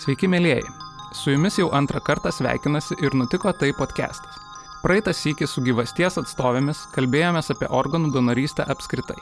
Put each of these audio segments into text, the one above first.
Sveiki, mėlyjeji. Su jumis jau antrą kartą sveikinasi ir nutiko tai podcastas. Praeitą sykį su gyvasties atstovėmis kalbėjomės apie organų donorystę apskritai.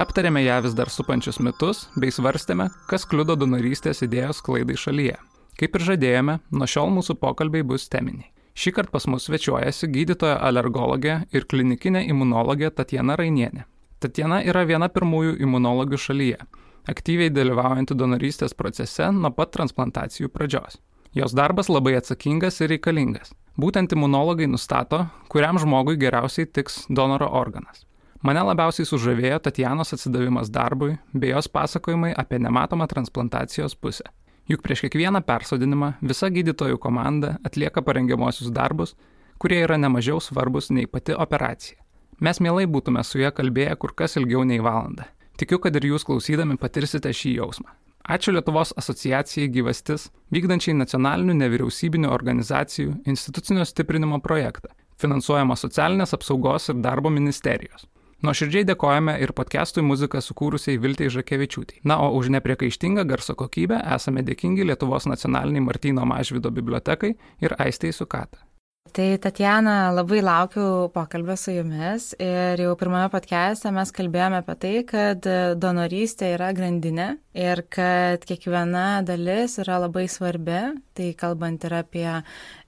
Aptarėme ją vis dar supančius mitus bei svarstėme, kas kliudo donorystės idėjos klaidai šalyje. Kaip ir žadėjome, nuo šiol mūsų pokalbiai bus teminiai. Šį kartą pas mus svečiuojasi gydytoja alergologė ir klinikinė imunologė Tatjana Rainienė. Tatjana yra viena pirmųjų imunologių šalyje aktyviai dalyvaujanti donorystės procese nuo pat transplantacijų pradžios. Jos darbas labai atsakingas ir reikalingas. Būtent imunologai nustato, kuriam žmogui geriausiai tiks donoro organas. Mane labiausiai sužavėjo Tatjanos atsidavimas darbui bei jos pasakojimai apie nematomą transplantacijos pusę. Juk prieš kiekvieną persodinimą visa gydytojų komanda atlieka parengiamosius darbus, kurie yra nemažiau svarbus nei pati operacija. Mes mielai būtume su ja kalbėję kur kas ilgiau nei valandą. Tikiu, kad ir jūs klausydami patirsite šį jausmą. Ačiū Lietuvos asociacijai gyvastis, vykdančiai nacionalinių nevyriausybinių organizacijų institucinio stiprinimo projektą, finansuojama socialinės apsaugos ir darbo ministerijos. Nuoširdžiai dėkojame ir podcastui muziką sukūrusiai Viltei Žakevičiūtai. Na, o už nepriekaištingą garso kokybę esame dėkingi Lietuvos nacionaliniai Martino Mažvido bibliotekai ir Aistei Sukata. Tai Tatjana, labai laukiu pokalbio su jumis ir jau pirmame podcast'e mes kalbėjome apie tai, kad donorystė yra grandinė ir kad kiekviena dalis yra labai svarbi, tai kalbant ir apie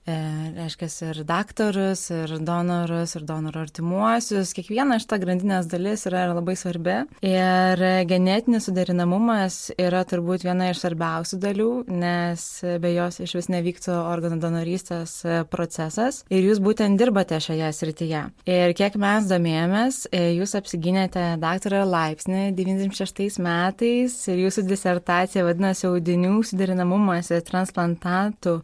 reiškia ir daktarus, ir donorus, ir donorų artimuosius. Kiekviena šita grandinės dalis yra labai svarbi. Ir genetinis suderinamumas yra turbūt viena iš svarbiausių dalių, nes be jos iš vis nevyktų organų donorystės procesas. Ir jūs būtent dirbate šioje srityje. Ir kiek mes domėjomės, e, jūs apsigynėte daktaro laipsnį 96 metais ir jūsų disertacija vadinasi audinių suderinamumas ir transplantatų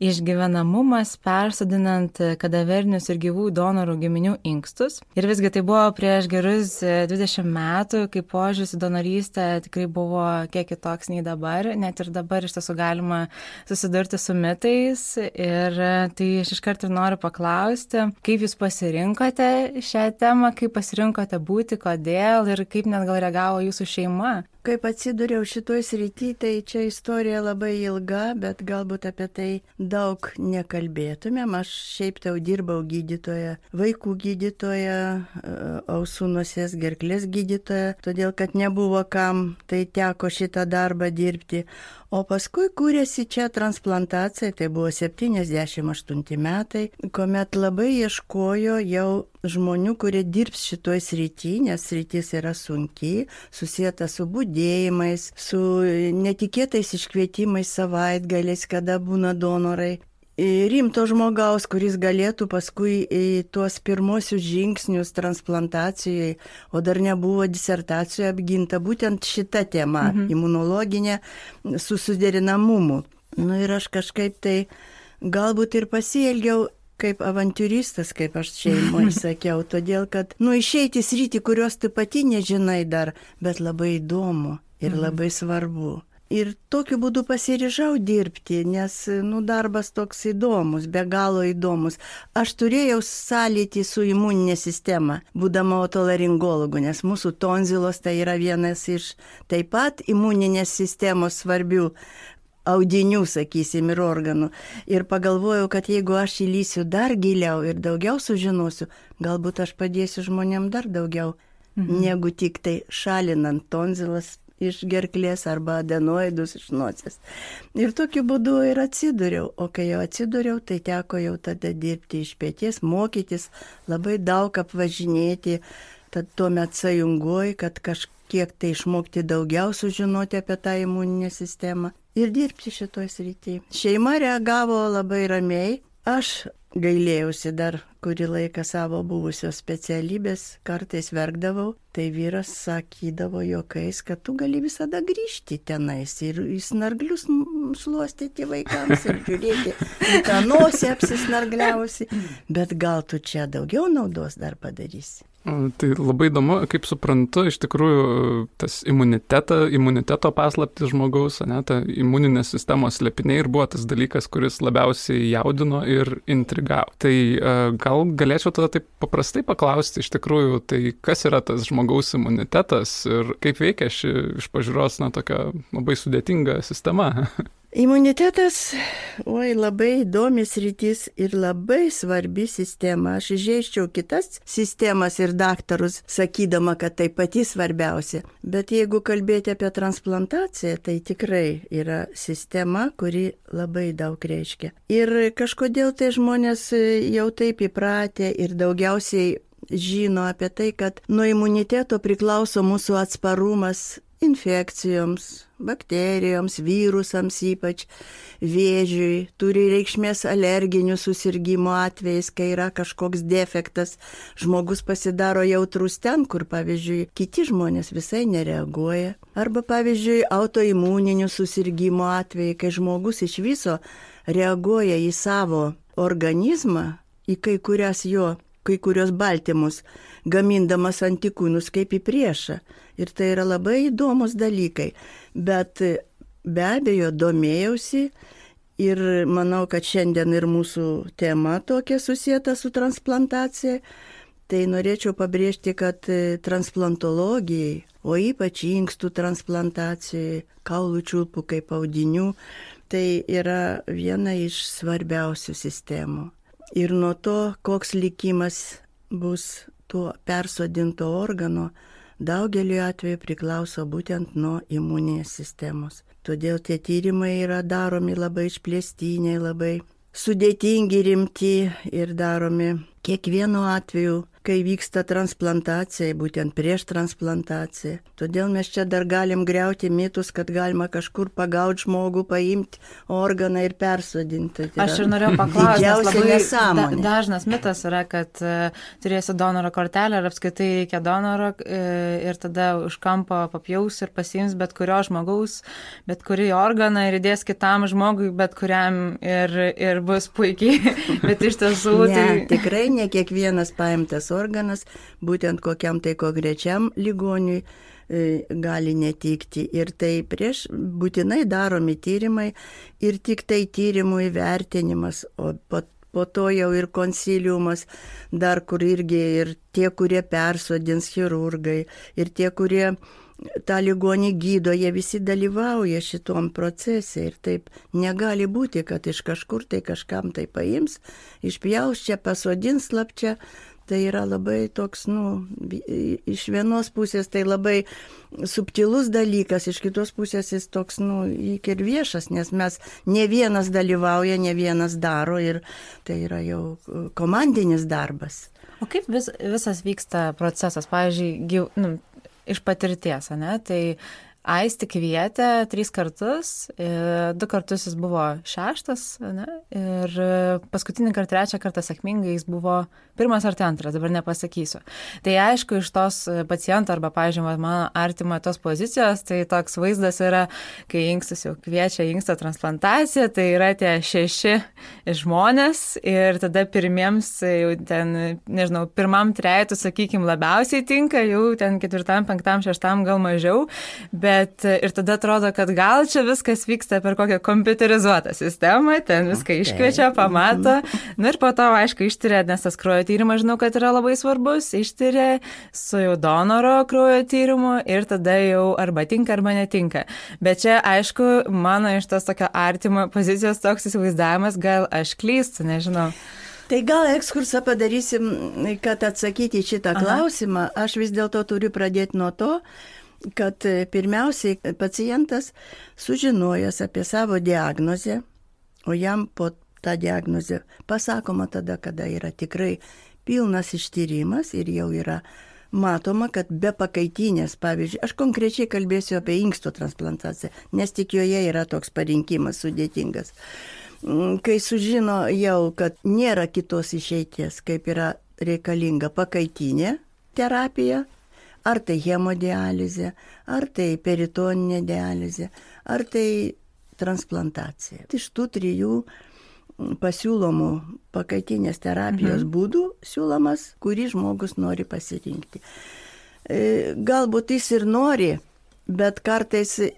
išgyvenamumas įdomumas persodinant kadaverinius ir gyvų donorų giminių inkstus. Ir visgi tai buvo prieš gerus 20 metų, kai požiūris į donorystę tikrai buvo kiek kitoks nei dabar. Net ir dabar iš tiesų galima susidurti su mitais. Ir tai aš iš karto noriu paklausti, kaip jūs pasirinkote šią temą, kaip pasirinkote būti, kodėl ir kaip net gal reagavo jūsų šeima kaip atsidūriau šitoj srity, tai čia istorija labai ilga, bet galbūt apie tai daug nekalbėtumėm. Aš šiaip tau dirbau gydytoja, vaikų gydytoja, e, ausų nosies gerklės gydytoja, todėl kad nebuvo kam, tai teko šitą darbą dirbti. O paskui kūrėsi čia transplantacija, tai buvo 78 metai, kuomet labai ieškojo jau žmonių, kurie dirbs šitoj srity, nes sritis yra sunkiai, susijęta su būdėjimais, su netikėtais iškvietimais savaitgaliais, kada būna donorai. Rimto žmogaus, kuris galėtų paskui į tuos pirmosius žingsnius transplantacijai, o dar nebuvo disertacijoje apginta būtent šita tema mhm. - imunologinė su suderinamumu. Na nu, ir aš kažkaip tai galbūt ir pasielgiau kaip avantūristas, kaip aš šeimoje sakiau, todėl kad, nu, išeiti srity, kurios tu pati nežinai dar, bet labai įdomu ir mhm. labai svarbu. Ir tokiu būdu pasiryžau dirbti, nes, nu, darbas toks įdomus, be galo įdomus. Aš turėjau sąlytį su imuninė sistema, būdama otolaringologu, nes mūsų tonzilos tai yra vienas iš taip pat imuninės sistemos svarbių audinių, sakysim, ir organų. Ir pagalvojau, kad jeigu aš įlysiu dar giliau ir daugiau sužinosiu, galbūt aš padėsiu žmonėm dar daugiau, mhm. negu tik tai šalinant tonzilas iš gerklės arba adenoidus iš nosies. Ir tokiu būdu ir atsidūriau. O kai jau atsidūriau, tai teko jau tada dirbti iš pėties, mokytis, labai daug apvažinėti, tad tuomet sąjungoji, kad kažkiek tai išmokti daugiau sužinoti apie tą imuninę sistemą ir dirbti šitoj srity. Šeima reagavo labai ramiai. Aš gailėjausi dar kurį laiką savo buvusios specialybės, kartais verkdavau, tai vyras sakydavo juokais, kad tu gali visada grįžti tenais ir snarglius šluostyti vaikams ir žiūrėti, tą nosį apsisnargliausi, bet gal tu čia daugiau naudos dar padarysi. Tai labai įdomu, kaip suprantu, iš tikrųjų tas imunitetą, imuniteto paslaptis žmogaus, ne, ta imuninės sistemos lepiniai ir buvo tas dalykas, kuris labiausiai jaudino ir intrigavo. Tai gal galėčiau tada taip paprastai paklausti iš tikrųjų, tai kas yra tas žmogaus imunitetas ir kaip veikia ši iš pažiūros, na, tokia labai sudėtinga sistema? Imunitetas, oi, labai įdomis rytis ir labai svarbi sistema. Aš išėščiau kitas sistemas ir daktarus, sakydama, kad tai pati svarbiausia. Bet jeigu kalbėti apie transplantaciją, tai tikrai yra sistema, kuri labai daug reiškia. Ir kažkodėl tai žmonės jau taip įpratę ir daugiausiai žino apie tai, kad nuo imuniteto priklauso mūsų atsparumas infekcijoms, bakterijoms, virusams ypač, vėžiui, turi reikšmės alerginių susirgymo atvejais, kai yra kažkoks defektas, žmogus pasidaro jautrus ten, kur, pavyzdžiui, kiti žmonės visai nereaguoja. Arba, pavyzdžiui, autoimuninių susirgymo atvejai, kai žmogus iš viso reaguoja į savo organizmą, į kai kurias jo kai kurios baltymus, gamindamas antikūnus kaip į priešą. Ir tai yra labai įdomus dalykai. Bet be abejo, domėjausi ir manau, kad šiandien ir mūsų tema tokia susijęta su transplantacija. Tai norėčiau pabrėžti, kad transplantologijai, o ypač inkstų transplantacijai, kaulų čiulpų kaip audinių, tai yra viena iš svarbiausių sistemų. Ir nuo to, koks likimas bus tuo persodinto organo, daugeliu atveju priklauso būtent nuo imuninės sistemos. Todėl tie tyrimai yra daromi labai išplėstiniai, labai sudėtingi, rimti ir daromi kiekvienu atveju kai vyksta transplantacija, būtent prieš transplantaciją. Todėl mes čia dar galim greuti mitus, kad galima kažkur pagauti žmogų, paimti organą ir persodinti. Tai Aš ir norėjau paklausti, labai da, dažnas mitas yra, kad uh, turėsi donoro kortelę ir apskaitai reikia donoro uh, ir tada už kampo papjaus ir pasiims bet kurio žmogaus, bet kurį organą ir įdės kitam žmogui, bet kuriam ir, ir bus puikiai. bet iš tiesų ne, tai... Tikrai ne kiekvienas paimtas organas organas būtent kokiam tai konkrečiam ligoniui e, gali netikti. Ir tai prieš būtinai daromi tyrimai ir tik tai tyrimų įvertinimas, o po, po to jau ir konsiliumas, dar kur irgi ir tie, kurie persodins chirurgai, ir tie, kurie tą ligonį gydo, jie visi dalyvauja šitom procese ir taip negali būti, kad iš kažkur tai kažkam tai paims, išpjaus čia, pasodins slapčia, tai yra labai toks, nu, iš vienos pusės tai labai subtilus dalykas, iš kitos pusės jis toks, nu, įk ir viešas, nes mes ne vienas dalyvauja, ne vienas daro ir tai yra jau komandinis darbas. O kaip vis, visas vyksta procesas, pavyzdžiui, gyv, nu, iš patirties, ne? Tai Aisti kvietė trys kartus, du kartus jis buvo šeštas ne, ir paskutinį kartą, trečią kartą sėkmingai jis buvo pirmas ar tai antras, dabar nepasakysiu. Tai aišku, iš tos paciento arba, pažiūrėjau, mano artimo tos pozicijos, tai toks vaizdas yra, kai inkstas jau kviečia inksto transplantaciją, tai yra tie šeši žmonės ir tada pirmiems, jau ten, nežinau, pirmam trejetu, sakykime, labiausiai tinka, jau ten ketvirtam, penktam, šeštam gal mažiau, bet ir tada atrodo, kad gal čia viskas vyksta per kokią kompiuterizuotą sistemą, ten viską iškviečia, pamato, na ir po to, aišku, ištyrė, nes tas kraujo tyrimas žinau, kad yra labai svarbus, ištyrė su jau donoro kraujo tyrimu ir tada jau arba tinka, arba netinka. Bet čia, aišku, mano iš tos tokio artimo pozicijos toks įsivaizdavimas, gal aš klystu, nežinau. Tai gal ekskursą padarysim, kad atsakyti šitą Aha. klausimą. Aš vis dėlto turiu pradėti nuo to, kad pirmiausiai pacientas sužinojęs apie savo diagnozę, o jam po tą diagnozę pasakoma tada, kada yra tikrai pilnas ištyrimas ir jau yra matoma, kad be pakaitinės, pavyzdžiui, aš konkrečiai kalbėsiu apie inksto transplantaciją, nes tik joje yra toks parinkimas sudėtingas. Mm, kai sužino jau, kad nėra kitos išeities, kaip yra reikalinga pakaitinė terapija, ar tai hemodializė, ar tai peritoninė dializė, ar tai transplantacija. Iš tų trijų pasiūlomų pakaitinės terapijos mhm. būdų siūlomas, kurį žmogus nori pasirinkti. E, galbūt jis ir nori, bet kartais e,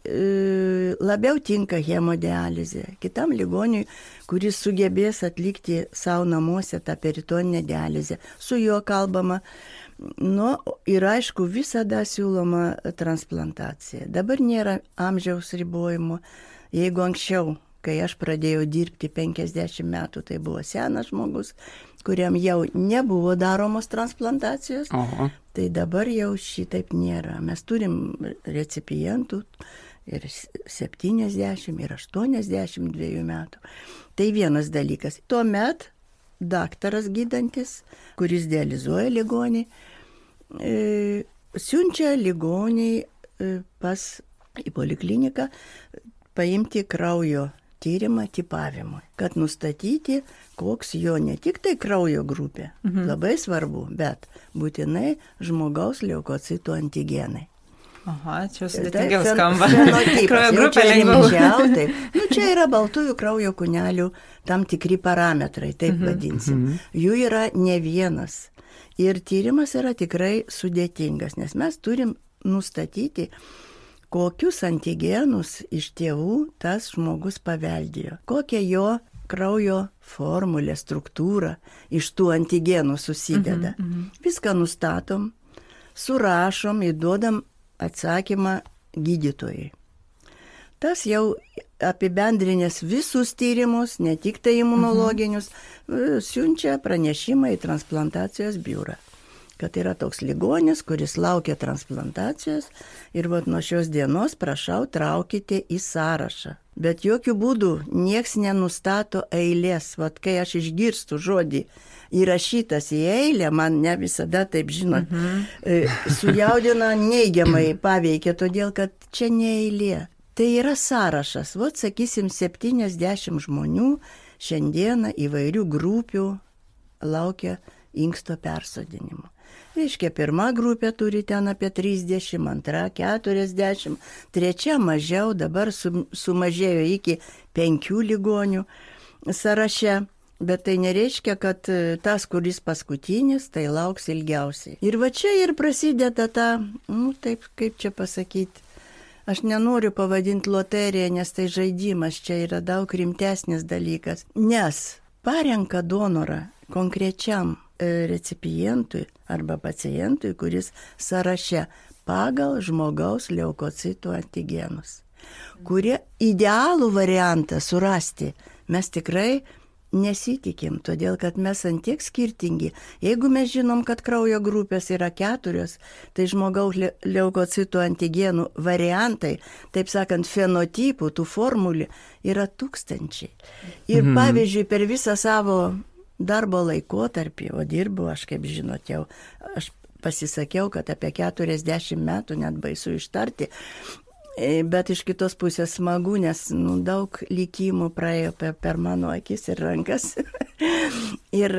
labiau tinka hemodializė. Kitam ligoniui, kuris sugebės atlikti savo namuose tą peritoninę dializę, su juo kalbama. Nu, ir aišku, visada siūloma transplantacija. Dabar nėra amžiaus ribojimo. Jeigu anksčiau kai aš pradėjau dirbti 50 metų, tai buvo senas žmogus, kuriam jau nebuvo daromos transplantacijos, Oho. tai dabar jau šitaip nėra. Mes turim recipientų ir 70, ir 82 metų. Tai vienas dalykas. Tuomet daktaras gydantis, kuris dializuoja ligonį, e, siunčia ligonį e, pas į polikliniką paimti kraujo tyrimą tipavimui, kad nustatyti, koks jo ne tik tai kraujo grupė, mhm. labai svarbu, bet būtinai žmogaus leukocitų antigenai. Aha, čia sudėtingiau skamba. Kraujo grupė lengviau. Taip. Nu, čia yra baltųjų kraujo kūnelių tam tikri parametrai, taip mhm. vadinsim. Jų yra ne vienas. Ir tyrimas yra tikrai sudėtingas, nes mes turim nustatyti, kokius antigenus iš tėvų tas žmogus paveldėjo, kokia jo kraujo formulė, struktūra iš tų antigenų susideda. Mhm, mhm. Viską nustatom, surašom, įduodam atsakymą gydytojai. Tas jau apibendrinės visus tyrimus, ne tik tai imunologinius, mhm. siunčia pranešimą į transplantacijos biurą kad yra toks ligonis, kuris laukia transplantacijos ir vat nuo šios dienos prašau traukite į sąrašą. Bet jokių būdų nieks nenustato eilės. Vat kai aš išgirstu žodį įrašytas į eilę, man ne visada taip žinot, mhm. sujaudina neigiamai paveikia, todėl kad čia ne eilė. Tai yra sąrašas, vot sakysim, 70 žmonių šiandieną įvairių grupių laukia inksto persodinimo. Reiškia, pirma grupė turi ten apie 30, antra 40, trečia mažiau, dabar sumažėjo iki 5 ligonių sąraše. Bet tai nereiškia, kad e, tas, kuris paskutinis, tai lauks ilgiausiai. Ir va čia ir prasideda ta, nu taip, kaip čia pasakyti, aš nenoriu pavadinti loteriją, nes tai žaidimas, čia yra daug rimtesnis dalykas. Nes parenka donorą konkrečiam e, recipientui arba pacientui, kuris sąraše pagal žmogaus leukocitų antigenus, kurie idealų variantą surasti mes tikrai nesitikim, todėl kad mes antiek skirtingi. Jeigu mes žinom, kad kraujo grupės yra keturios, tai žmogaus leukocitų antigenų variantai, taip sakant, fenotipų, tų formulių yra tūkstančiai. Ir mhm. pavyzdžiui, per visą savo darbo laikotarpį, o dirbu, aš kaip žinot, jau aš pasisakiau, kad apie 40 metų net baisu ištarti, bet iš kitos pusės smagu, nes nu, daug likimų praėjo per, per mano akis ir rankas. ir,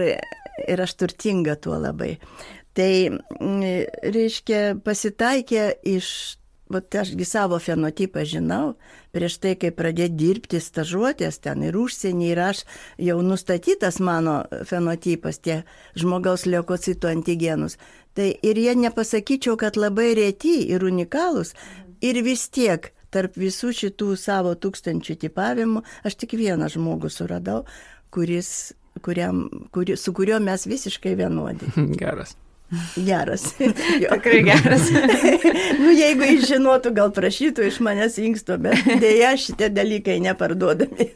ir aš turtinga tuo labai. Tai reiškia, pasitaikė iš, vat ašgi savo fenotipą žinau, prieš tai, kai pradėti dirbti stažuotės ten ir užsienį, ir aš jau nustatytas mano fenotipas, tie žmogaus leukocitų antigenus. Tai ir jie nepasakyčiau, kad labai reti ir unikalūs, Ir vis tiek tarp visų šitų savo tūkstančių tipavimų aš tik vieną žmogų suradau, kuris, kuriam, kuri, su kuriuo mes visiškai vienodi. Geras. Geras. Tikrai geras. nu, jeigu jis žinotų, gal prašytų iš manęs inksto, bet dėja šitie dalykai neparduodami.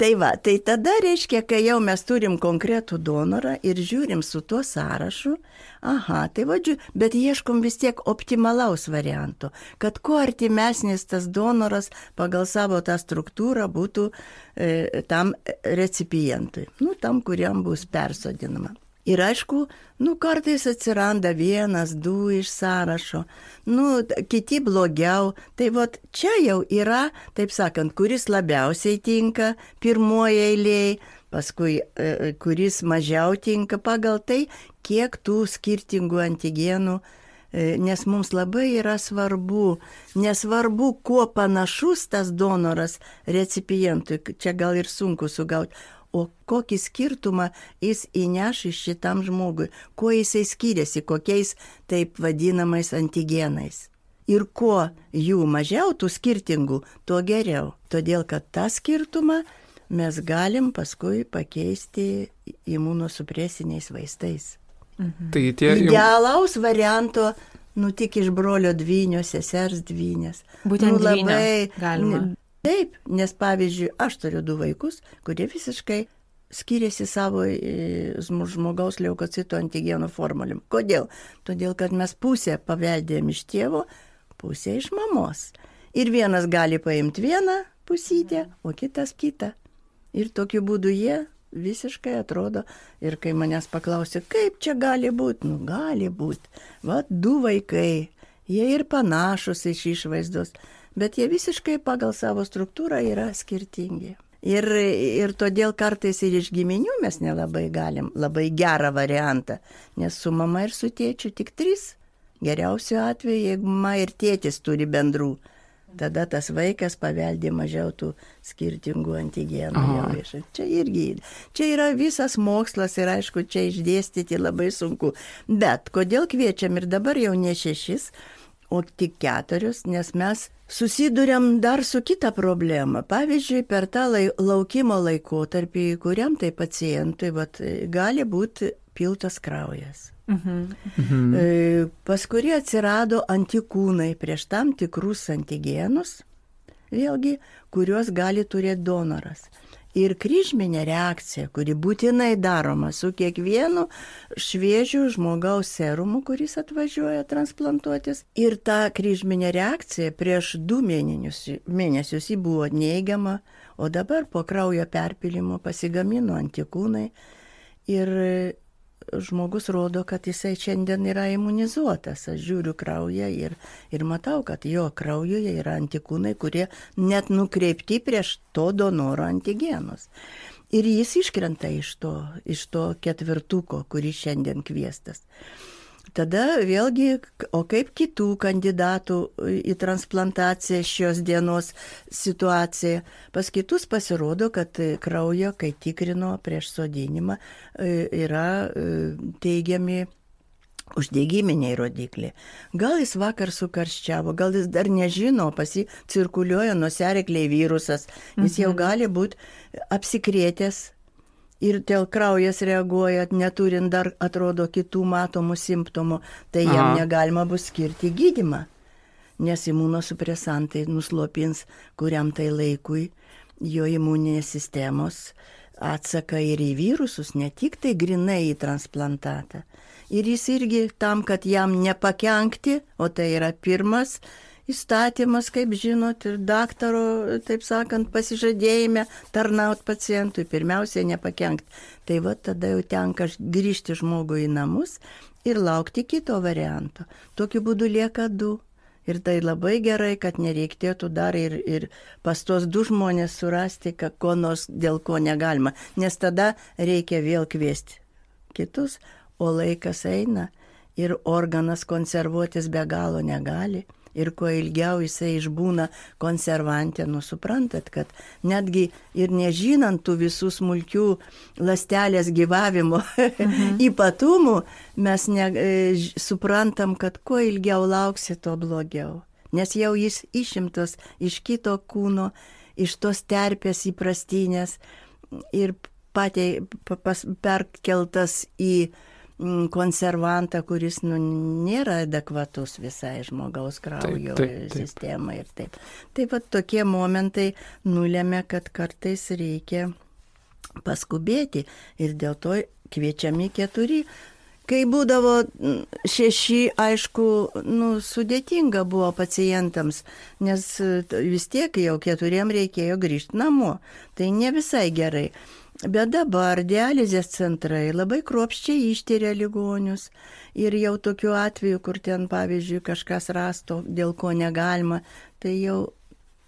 Tai va, tai tada reiškia, kai jau mes turim konkretų donorą ir žiūrim su tuo sąrašu, aha, tai vadžiu, bet ieškom vis tiek optimalaus varianto, kad kuo artimesnis tas donoras pagal savo tą struktūrą būtų e, tam recipientui, nu, tam, kuriam bus persodinama. Ir aišku, nu kartais atsiranda vienas, du iš sąrašo, nu kiti blogiau. Tai vat čia jau yra, taip sakant, kuris labiausiai tinka pirmoje eilėje, paskui e, kuris mažiau tinka pagal tai, kiek tų skirtingų antigenų e, nes mums labai yra svarbu, nesvarbu, kuo panašus tas donoras recipientui, čia gal ir sunku sugauti, o kokį skirtumą jis įneš iš šitam žmogui, kuo jisai skiriasi, kokiais taip vadinamais antigenais. Ir kuo jų mažiau, tų skirtingų, tuo geriau. Todėl, kad tą skirtumą mes galim paskui pakeisti imunosupresiniais vaistais. Mhm. Tai tie... Idealaus varianto nu tik iš brolio dvynio, sesers dvynės. Būtent nu, labai galima. Taip, nes pavyzdžiui, aš turiu du vaikus, kurie visiškai skiriasi savo e, žmogaus leukocito antigenų formulėm. Kodėl? Todėl, kad mes pusę paveldėjom iš tėvo, pusę iš mamos. Ir vienas gali paimti vieną pusytę, o kitas kitą. Ir tokiu būdu jie visiškai atrodo. Ir kai manęs paklausė, kaip čia gali būti, nu gali būti. Va, du vaikai, jie ir panašus iš išvaizdos, bet jie visiškai pagal savo struktūrą yra skirtingi. Ir, ir todėl kartais ir iš giminių mes nelabai galim labai gerą variantą, nes su mama ir su tėčiu tik trys. Geriausiu atveju, jeigu mama ir tėtis turi bendrų, tada tas vaikas paveldė mažiau tų skirtingų antigenų. Čia irgi, čia yra visas mokslas ir aišku, čia išdėstyti labai sunku. Bet kodėl kviečiam ir dabar jau ne šešis, o tik keturius, nes mes susidurėm dar su kita problema. Pavyzdžiui, per tą lai, laukimo laikotarpį, kuriam tai pacientui vat, gali būti piltas kraujas. Mhm. Mhm. E, pas kurį atsirado antikūnai prieš tam tikrus antigenus, vėlgi, kuriuos gali turėti donoras ir kryžminė reakcija, kuri būtinai daroma su kiekvienu šviežiu žmogaus serumu, kuris atvažiuoja transplantuotis. Ir ta kryžminė reakcija prieš du mėnesius, mėnesius jį buvo neigiama, o dabar po kraujo perpilimo pasigamino antikūnai. Ir žmogus rodo, kad jisai šiandien yra imunizuotas. Aš žiūriu kraują ir, ir matau, kad jo kraujuje yra antikūnai, kurie net nukreipti prieš to donoro antigenus. Ir jis iškrenta iš to, iš to ketvirtuko, kuris šiandien kviestas. Tada vėlgi, o kaip kitų kandidatų į transplantaciją šios dienos situacija. Pas kitus pasirodo, kad kraujo, kai tikrino prieš sodinimą, e, yra e, teigiami uždegiminiai rodikliai. Gal jis vakar sukarščiavo, gal jis dar nežino, pas jį cirkuliuoja nuserekliai virusas, jis jau mhm. gali būti apsikrėtęs ir dėl kraujas reaguoja, neturint dar atrodo kitų matomų simptomų, tai Aha. jam negalima bus skirti gydimą, nes imunosupresantai nuslopins kuriam tai laikui jo imuninės sistemos atsaką ir į virusus, ne tik tai grinai į transplantatą. Ir jis irgi tam, kad jam nepakenkti, o tai yra pirmas įstatymas, kaip žinot, ir daktaro, taip sakant, pasižadėjime tarnauti pacientui, pirmiausia, nepakenkti. Tai va tada jau tenka grįžti žmogui į namus ir laukti kito varianto. Tokiu būdu lieka du. Ir tai labai gerai, kad nereikėtų dar ir, ir pas tos du žmonės surasti, ko nors dėl ko negalima, nes tada reikia vėl kviesti kitus, o laikas eina ir organas konservuotis be galo negali ir kuo ilgiau jisai išbūna konservantė, nu suprantat, kad netgi ir nežinant tų visų smulkių lastelės gyvavimo mhm. ypatumų, mes ne, e, suprantam, kad kuo ilgiau lauksi, to blogiau. Nes jau jis išimtas iš kito kūno, iš tos terpės įprastinės ir patei, pas, perkeltas į konservantą, kuris nu, nėra adekvatus visai žmogaus kraujo taip, taip, taip. sistemai ir taip. Taip pat tokie momentai nulėmė, kad kartais reikia paskubėti ir dėl to kviečiami keturi. Kai būdavo mm, šeši, aišku, nu, sudėtinga buvo pacientams, nes vis tiek jau keturiem reikėjo grįžti namo. Tai ne visai gerai. Bet dabar dializės centrai labai kruopščiai ištiria ligonius. Ir jau tokiu atveju, kur ten pavyzdžiui kažkas rasto, dėl ko negalima, tai jau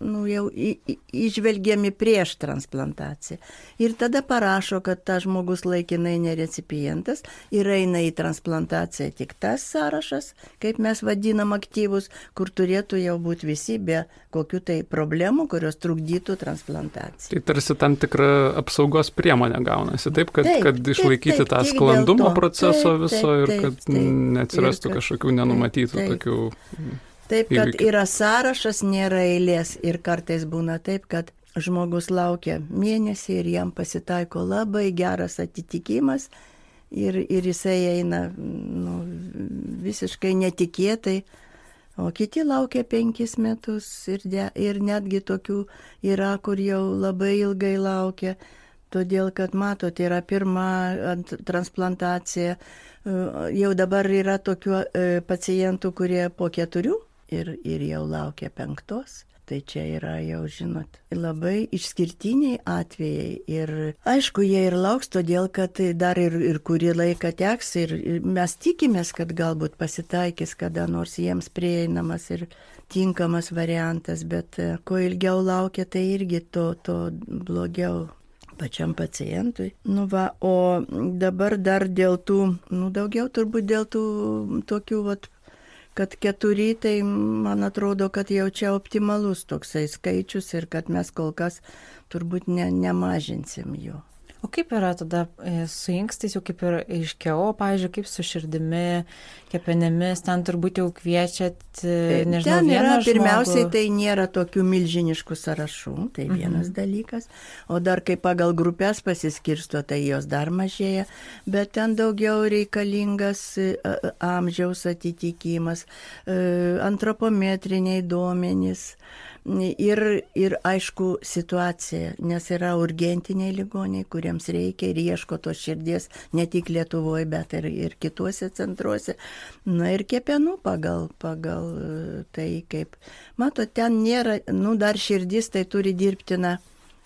nu, jau išvelgiami prieš transplantaciją. Ir tada parašo, kad tas žmogus laikinai nerecipientas ir eina į transplantaciją tik tas sąrašas, kaip mes vadinam aktyvus, kur turėtų jau būti visi be kokių tai problemų, kurios trukdytų transplantaciją. Tai tarsi tam tikra apsaugos priemonė gaunasi, taip, kad, taip, kad išlaikyti taip, taip, tą sklandumą proceso taip, viso taip, taip, ir kad taip, neatsirastų ir kad, kažkokių nenumatytų taip, tokių. Taip, kad įvykių. yra sąrašas, nėra eilės ir kartais būna taip, kad žmogus laukia mėnesį ir jam pasitaiko labai geras atitikimas ir, ir jisai eina nu, visiškai netikėtai O kiti laukia penkis metus ir, de, ir netgi tokių yra, kur jau labai ilgai laukia. Todėl, kad matot, yra pirma transplantacija, jau dabar yra tokių e, pacientų, kurie po keturių ir, ir jau laukia penktos. Tai čia yra jau, žinot, labai išskirtiniai atvejai. Ir aišku, jie ir lauks, todėl kad dar ir, ir kurį laiką teks. Ir, ir mes tikimės, kad galbūt pasitaikys kada nors jiems prieinamas ir tinkamas variantas. Bet e, kuo ilgiau laukia, tai irgi to, to blogiau pačiam pacientui. Nu va, o dabar dar dėl tų, nu daugiau turbūt dėl tų tokių vat kad keturi, tai man atrodo, kad jau čia optimalus toksai skaičius ir kad mes kol kas turbūt ne, nemažinsim jų. O kaip yra tada e, su inkstais, jau kaip ir aiškiau, pavyzdžiui, kaip su širdimi, kepenėmis, ten turbūt jau kviečiat, e, nežinau, ten yra, žmogų. pirmiausiai tai nėra tokių milžiniškų sąrašų, tai mhm. vienas mhm. dalykas, o dar kai pagal grupės pasiskirsto, tai jos dar mažėja, bet ten daugiau reikalingas e, amžiaus atitikimas, antropometriniai duomenys ir, ir aišku situacija, nes yra urgentiniai ligoniai, kuriems reikia ir ieško tos širdies ne tik Lietuvoje, bet ir, ir kituose centruose. Na ir kepenų pagal, pagal e, tai kaip. Mato, ten nėra, nu dar širdis tai turi dirbtina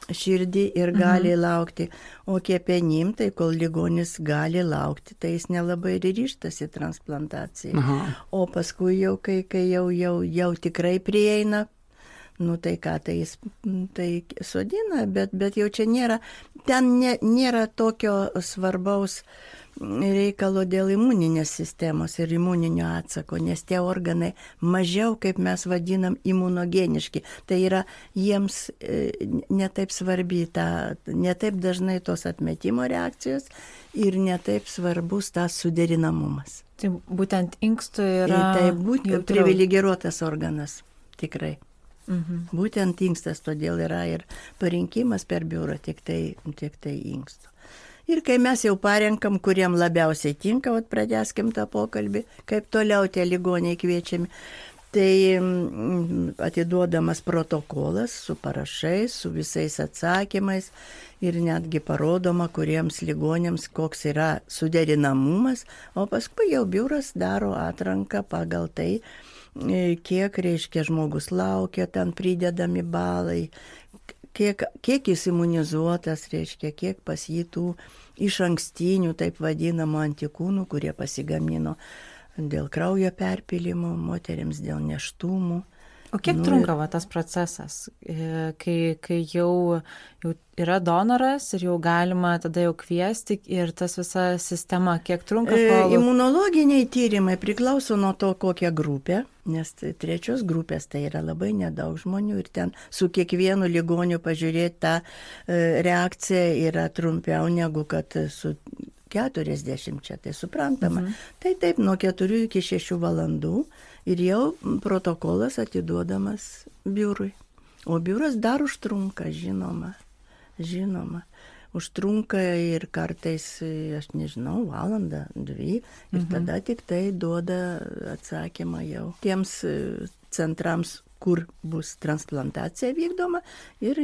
širdį ir mhm. gali mhm. laukti, o kepenim, tai kol ligonis gali laukti, tai jis nelabai ir ryštasi transplantacijai. Aha. O paskui jau, kai, kai jau, jau, jau tikrai prieina nu tai ką, tai jis tai sodina, bet, bet jau čia nėra, ten ne, nėra tokio svarbaus reikalo dėl imuninės sistemos ir imuninio atsako, nes tie organai mažiau, kaip mes vadinam, imunogeniški. Tai yra jiems e, netaip svarbi, ta, netaip dažnai tos atmetimo reakcijos ir netaip svarbus tas suderinamumas. Tai būtent inkstų yra. Tai būtent privilegijuotas organas, tikrai. Mhm. Būtent inkstas, todėl yra ir parinkimas per biurą tik tai, tik tai inkstų. Ir kai mes jau parenkam, kuriem labiausiai tinka, vat pradėskim tą pokalbį, kaip toliau tie ligoniai kviečiami, tai mm, atiduodamas protokolas su parašais, su visais atsakymais ir netgi parodoma, kuriems ligonėms koks yra suderinamumas, o paskui jau biuras daro atranką pagal tai, kiek, reiškia, žmogus laukia, ten pridedami balai, kiek, kiek jis imunizuotas, reiškia, kiek pas jį tų iš ankstinių, taip vadinamų antikūnų, kurie pasigamino dėl kraujo perpilimo, moteriams dėl neštumų. O kiek nu, trunka va, tas procesas, e, kai, kai jau, jau yra donoras ir jau galima tada jau kviesti ir tas visa sistema, kiek trunka? E, kol... Imunologiniai tyrimai priklauso nuo to, kokią grupę, nes trečios grupės tai yra labai nedaug žmonių ir ten su kiekvienu ligoniu pažiūrėti tą e, reakciją yra trumpiau negu kad su 40, tai suprantama. Mhm. Tai taip nuo 4 iki 6 valandų ir jau protokolas atiduodamas biurui. O biuras dar užtrunka, žinoma, žinoma. Užtrunka ir kartais, aš nežinau, valandą, dvi ir mhm. tada tik tai duoda atsakymą jau tiems e, centrams, kur bus transplantacija vykdoma ir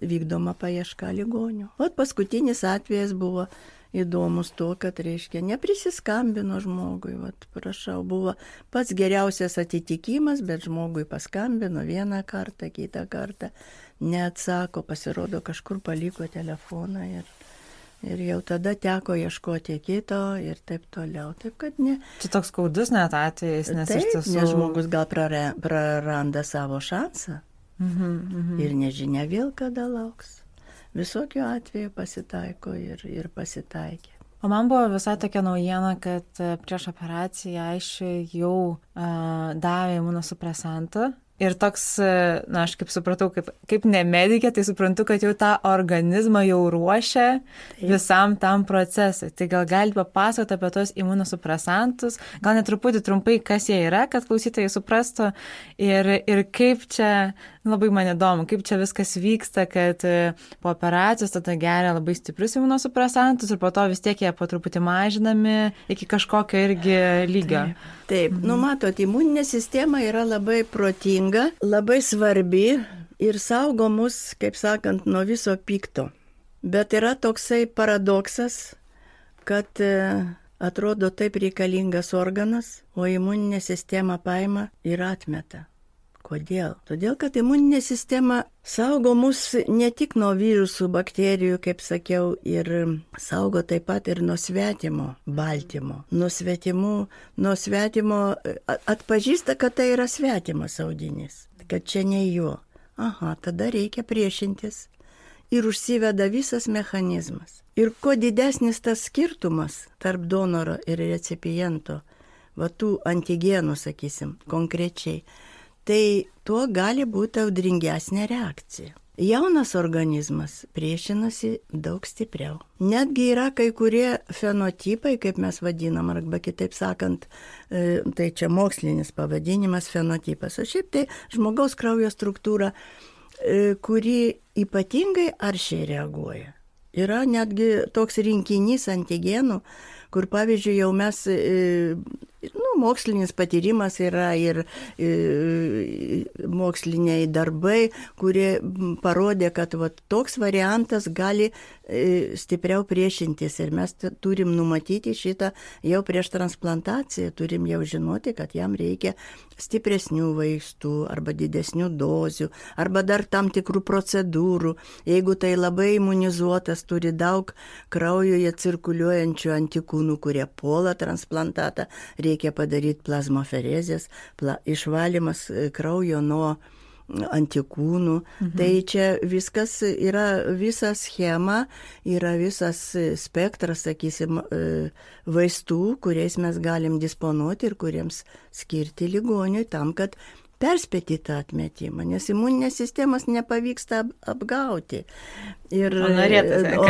vykdoma paieška ligonių. O paskutinis atvejas buvo įdomus tuo, kad, reiškia, neprisiskambino žmogui, vat, prašau, buvo pats geriausias atitikimas, bet žmogui paskambino vieną kartą, kitą kartą, neatsako, pasirodo, kažkur paliko telefoną ir, ir jau tada teko ieškoti kito ir taip toliau. Taip kad ne. Čia toks skaudus net atvejis, nes taip, iš tiesų. Nes žmogus gal praranda savo šansą. Mhm, mhm. Ir nežinia vėl kada lauks visokių atvejų pasitaiko ir, ir pasitaikė. O man buvo visai tokia naujiena, kad e, prieš operaciją aš jau uh, davė imunosupresantą Ir toks, na, aš kaip supratau, kaip, kaip ne medikė, tai suprantu, kad jau tą organizmą jau ruošia Taip. visam tam procesui. Tai gal galite papasakoti apie tos imunosupresantus, gal net truputį trumpai, kas jie yra, kad klausytojai suprastų ir, ir kaip čia, labai man įdomu, kaip čia viskas vyksta, kad e, po operacijos tada geria labai stiprius imunosupresantus ir po to vis tiek jie po truputį mažinami iki kažkokio irgi lygio. Taip, Taip. Mhm. nu matot, imuninė sistema yra labai protinga, labai svarbi ir saugo mus, kaip sakant, nuo viso pikto. Bet yra toksai paradoksas, kad e, atrodo taip reikalingas organas, o imuninė sistema paima ir atmeta. Kodėl? Todėl, kad imuninė sistema saugo mus ne tik nuo virusų, bakterijų, kaip sakiau, ir saugo taip pat ir nuo svetimo baltymo. Nuo svetimų, nuo svetimo atpažįsta, kad tai yra svetimas audinys, kad čia ne jo. Aha, tada reikia priešintis. Ir užsiveda visas mechanizmas. Ir kuo didesnis tas skirtumas tarp donoro ir recipiento, va tų antigenų, sakysim, konkrečiai, tai tuo gali būti audringesnė reakcija. Jaunas organizmas priešinasi daug stipriau. Netgi yra kai kurie fenotipai, kaip mes vadinam, arba kitaip sakant, e, tai čia mokslinis pavadinimas fenotipas, o šiaip tai žmogaus kraujo struktūra, e, kuri ypatingai aršiai reaguoja. Yra netgi toks rinkinys antigenų, kur pavyzdžiui jau mes e, mokslinis patyrimas yra ir, ir moksliniai darbai, kurie parodė, kad va, toks variantas gali e, stipriau priešintis ir mes turim numatyti šitą jau prieš transplantaciją, turim jau žinoti, kad jam reikia stipresnių vaistų arba didesnių dozių arba dar tam tikrų procedūrų. Jeigu tai labai imunizuotas, turi daug kraujoje cirkuliuojančių antikūnų, kurie puola transplantatą, reikia reikia padaryti plazmoferezės, pla, išvalymas e, kraujo nuo antikūnų. Mhm. Tai čia viskas yra visa schema, yra visas spektras, sakysim, e, vaistų, kuriais mes galim disponuoti ir kuriems skirti ligoniui tam, kad perspėti tą atmetimą, nes imuninės sistemas nepavyksta apgauti. Ir, o norėtume.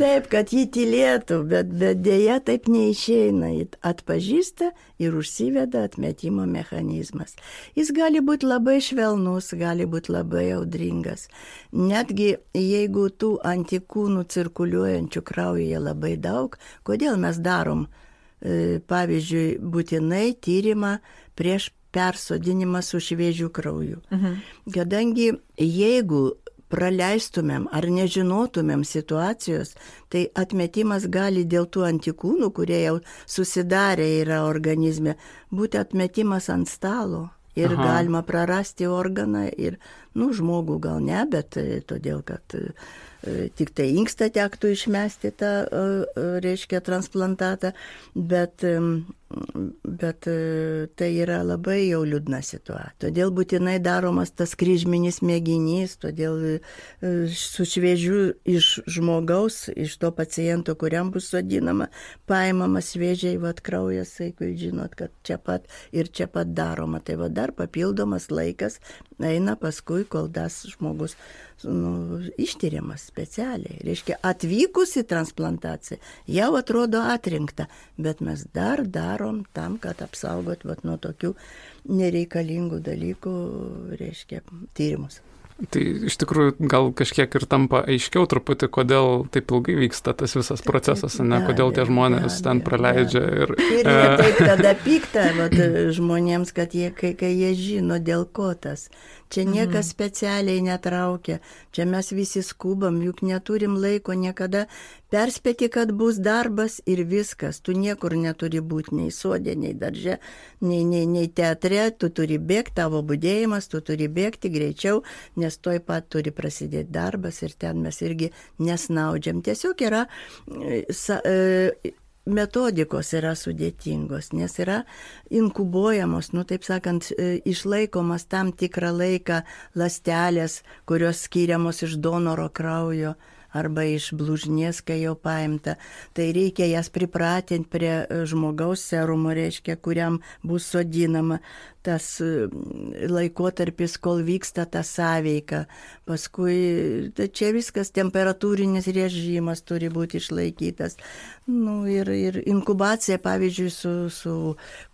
Taip, kad jį tylėtų, bet, bet dėja taip neišeina. Atpažįsta ir užsiveda atmetimo mechanizmas. Jis gali būti labai švelnus, gali būti labai audringas. Netgi jeigu tų antikūnų cirkuliuojančių kraujyje labai daug, kodėl mes darom, e, pavyzdžiui, būtinai tyrimą prieš persodinimą su šviežiu krauju. Mhm. Kadangi jeigu praleistumėm ar nežinotumėm situacijos, tai atmetimas gali dėl tų antikūnų, kurie jau susidarė yra organizme, būti atmetimas ant stalo. Ir Aha. galima prarasti organą ir, nu, žmogų gal ne, bet e, todėl, kad e, tik tai inkstą tektų išmesti tą, e, reiškia, transplantatą, bet bet e, tai yra labai jau liūdna situacija. Todėl būtinai daromas tas kryžminis mėginys, todėl e, su šviežiu iš žmogaus, iš to paciento, kuriam bus sodinama, paimamas šviežiai vat kraujas, jeigu žinot, kad čia pat ir čia pat daroma. Tai va dar papildomas laikas eina paskui, kol tas žmogus nu, ištyriamas specialiai. Reiškia, atvykus į transplantaciją jau atrodo atrinkta, bet mes dar darom tam, kad apsaugot vat, nuo tokių nereikalingų dalykų, reiškia, tyrimus. Tai iš tikrųjų gal kažkiek ir tampa aiškiau truputį, kodėl taip ilgai vyksta tas visas procesas, ne, kodėl tie žmonės ten praleidžia. Ir, ir jie taip tada pikta vat, žmonėms, kad jie, kai, kai jie žino, dėl ko tas. Čia niekas mhm. specialiai netraukia, čia mes visi skubam, juk neturim laiko niekada perspėti, kad bus darbas ir viskas. Tu niekur neturi būti nei sodė, nei darže, nei, nei, nei teatre, tu turi bėgti, tavo būdėjimas, tu turi bėgti greičiau, nes toj pat turi prasidėti darbas ir ten mes irgi nesnaudžiam. Tiesiog yra e, sa, e, metodikos yra sudėtingos, nes yra inkubuojamos, nu taip sakant, e, išlaikomas tam tikrą laiką lastelės, kurios skiriamos iš donoro kraujo arba iš blūžnies, kai jau paimta. Tai reikia jas pripratinti prie žmogaus serumo, reiškia, kuriam bus sodinama tas laikotarpis, kol vyksta ta sąveika. Paskui tai čia viskas temperatūrinis režimas turi būti išlaikytas. Nu, ir, ir inkubacija, pavyzdžiui, su, su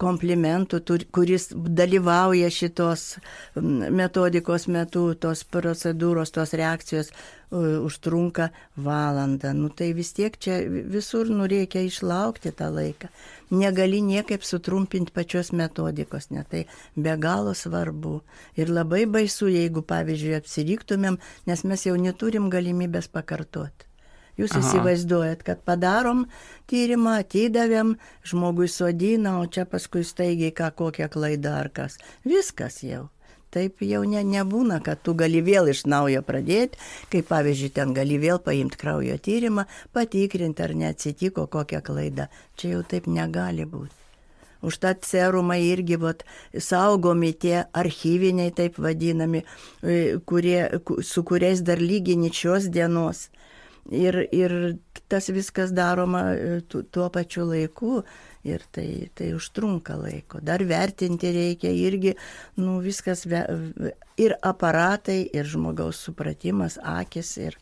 komplimentu, tur, kuris dalyvauja šitos metodikos metu, tos procedūros, tos reakcijos užtrunka valandą. Nu, tai vis tiek čia visur nu, reikia išlaukti tą laiką. Negali niekaip sutrumpinti pačios metodikos, ne tai be galo svarbu. Ir labai baisu, jeigu, pavyzdžiui, apsiriktumėm, nes mes jau neturim galimybės pakartoti. Jūs Aha. įsivaizduojat, kad padarom tyrimą, atidavėm, žmogui sodina, o čia paskui staigiai ką kokia klaida ar kas. Viskas jau. Taip jau ne, nebūna, kad tu gali vėl iš naujo pradėti, kaip pavyzdžiui, ten gali vėl paimti kraujo tyrimą, patikrinti, ar neatsitiko kokia klaida. Čia jau taip negali būti. Užtat serumai irgi vat, saugomi tie archyviniai, taip vadinami, e, kurie, su kuriais dar lygini šios dienos. Ir, ir tas viskas daroma e, tuo pačiu laiku ir tai, tai užtrunka laiko. Dar vertinti reikia irgi, nu, viskas, ir aparatai, ir žmogaus supratimas, akis. Ir,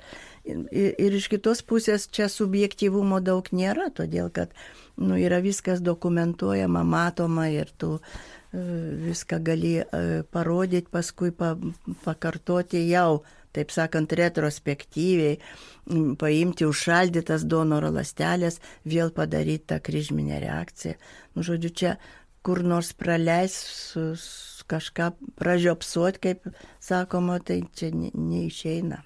ir, ir iš kitos pusės čia subjektyvumo daug nėra, todėl kad nu, yra viskas dokumentuojama, matoma ir tu e, viską gali e, parodyti, paskui pa, pakartoti jau taip sakant, retrospektyviai paimti užšaldytas donoro lastelės, vėl padaryti tą kryžminę reakciją. Nu, žodžiu, čia kur nors praleis, kažką pražiopsuot, kaip sakoma, tai čia neišeina.